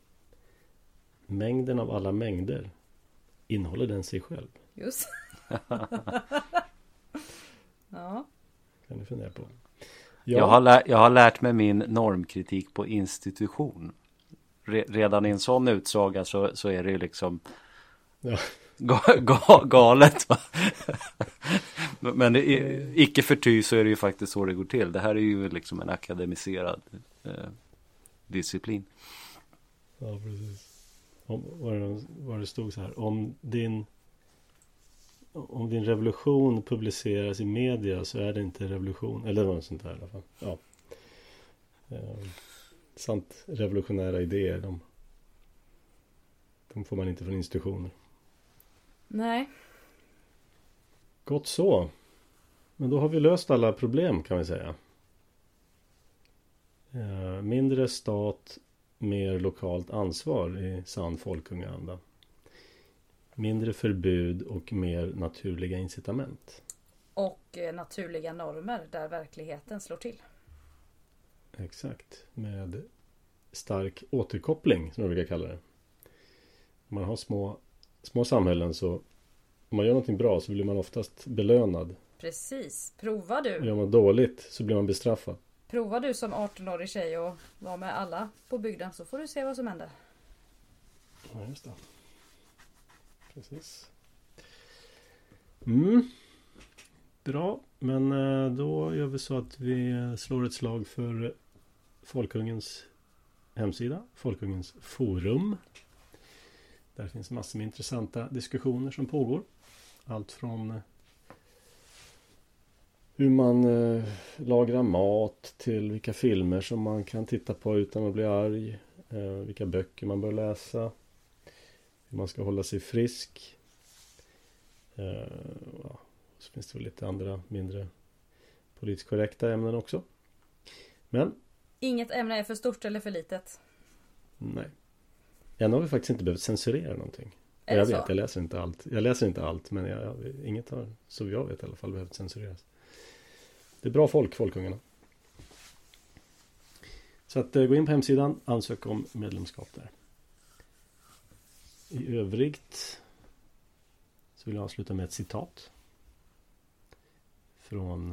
Mängden av alla mängder innehåller den sig själv. Just. ja. Kan du fundera på. Ja. Jag, har lär, jag har lärt mig min normkritik på institution. Re, redan i en sån utsaga så, så är det ju liksom ja. ga, ga, galet. Men är, icke förty så är det ju faktiskt så det går till. Det här är ju liksom en akademiserad eh, disciplin. Ja, precis. Om, vad, det, vad det stod så här. Om din om din revolution publiceras i media så är det inte revolution. Eller något sånt där i alla fall. Ja. Eh, sant revolutionära idéer. De, de får man inte från institutioner. Nej. Gott så. Men då har vi löst alla problem kan vi säga. Eh, mindre stat, mer lokalt ansvar i sann folkungaanda. Mindre förbud och mer naturliga incitament. Och eh, naturliga normer där verkligheten slår till. Exakt. Med stark återkoppling som jag brukar kalla det. Om man har små, små samhällen så om man gör någonting bra så blir man oftast belönad. Precis. Prova du. Gör man dåligt så blir man bestraffad. Prova du som 18-årig tjej och var med alla på bygden så får du se vad som händer. Ja, just det. Precis. Mm. Bra, men eh, då gör vi så att vi slår ett slag för Folkungens hemsida, Folkungens forum. Där finns massor med intressanta diskussioner som pågår. Allt från hur man eh, lagrar mat till vilka filmer som man kan titta på utan att bli arg. Eh, vilka böcker man bör läsa. Hur man ska hålla sig frisk. Eh, ja, så finns det väl lite andra mindre politiskt korrekta ämnen också. Men Inget ämne är för stort eller för litet. nej. Än har vi faktiskt inte behövt censurera någonting. Är jag vet, så? jag läser inte allt. Jag läser inte allt men jag, jag, inget har, så jag vet i alla fall, behövt censureras. Det är bra folk, Folkungarna. Så att eh, gå in på hemsidan, ansök om medlemskap där. I övrigt så vill jag avsluta med ett citat. Från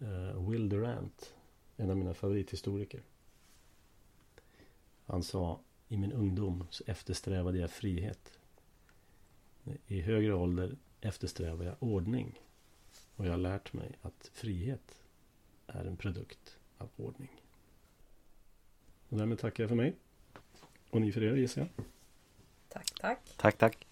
eh, Will Durant, en av mina favorithistoriker. Han sa i min ungdom så eftersträvade jag frihet. I högre ålder eftersträvar jag ordning. Och jag har lärt mig att frihet är en produkt av ordning. Och därmed tackar jag för mig. Och ni för er gissar jag. Tack, tack. Tack, tack.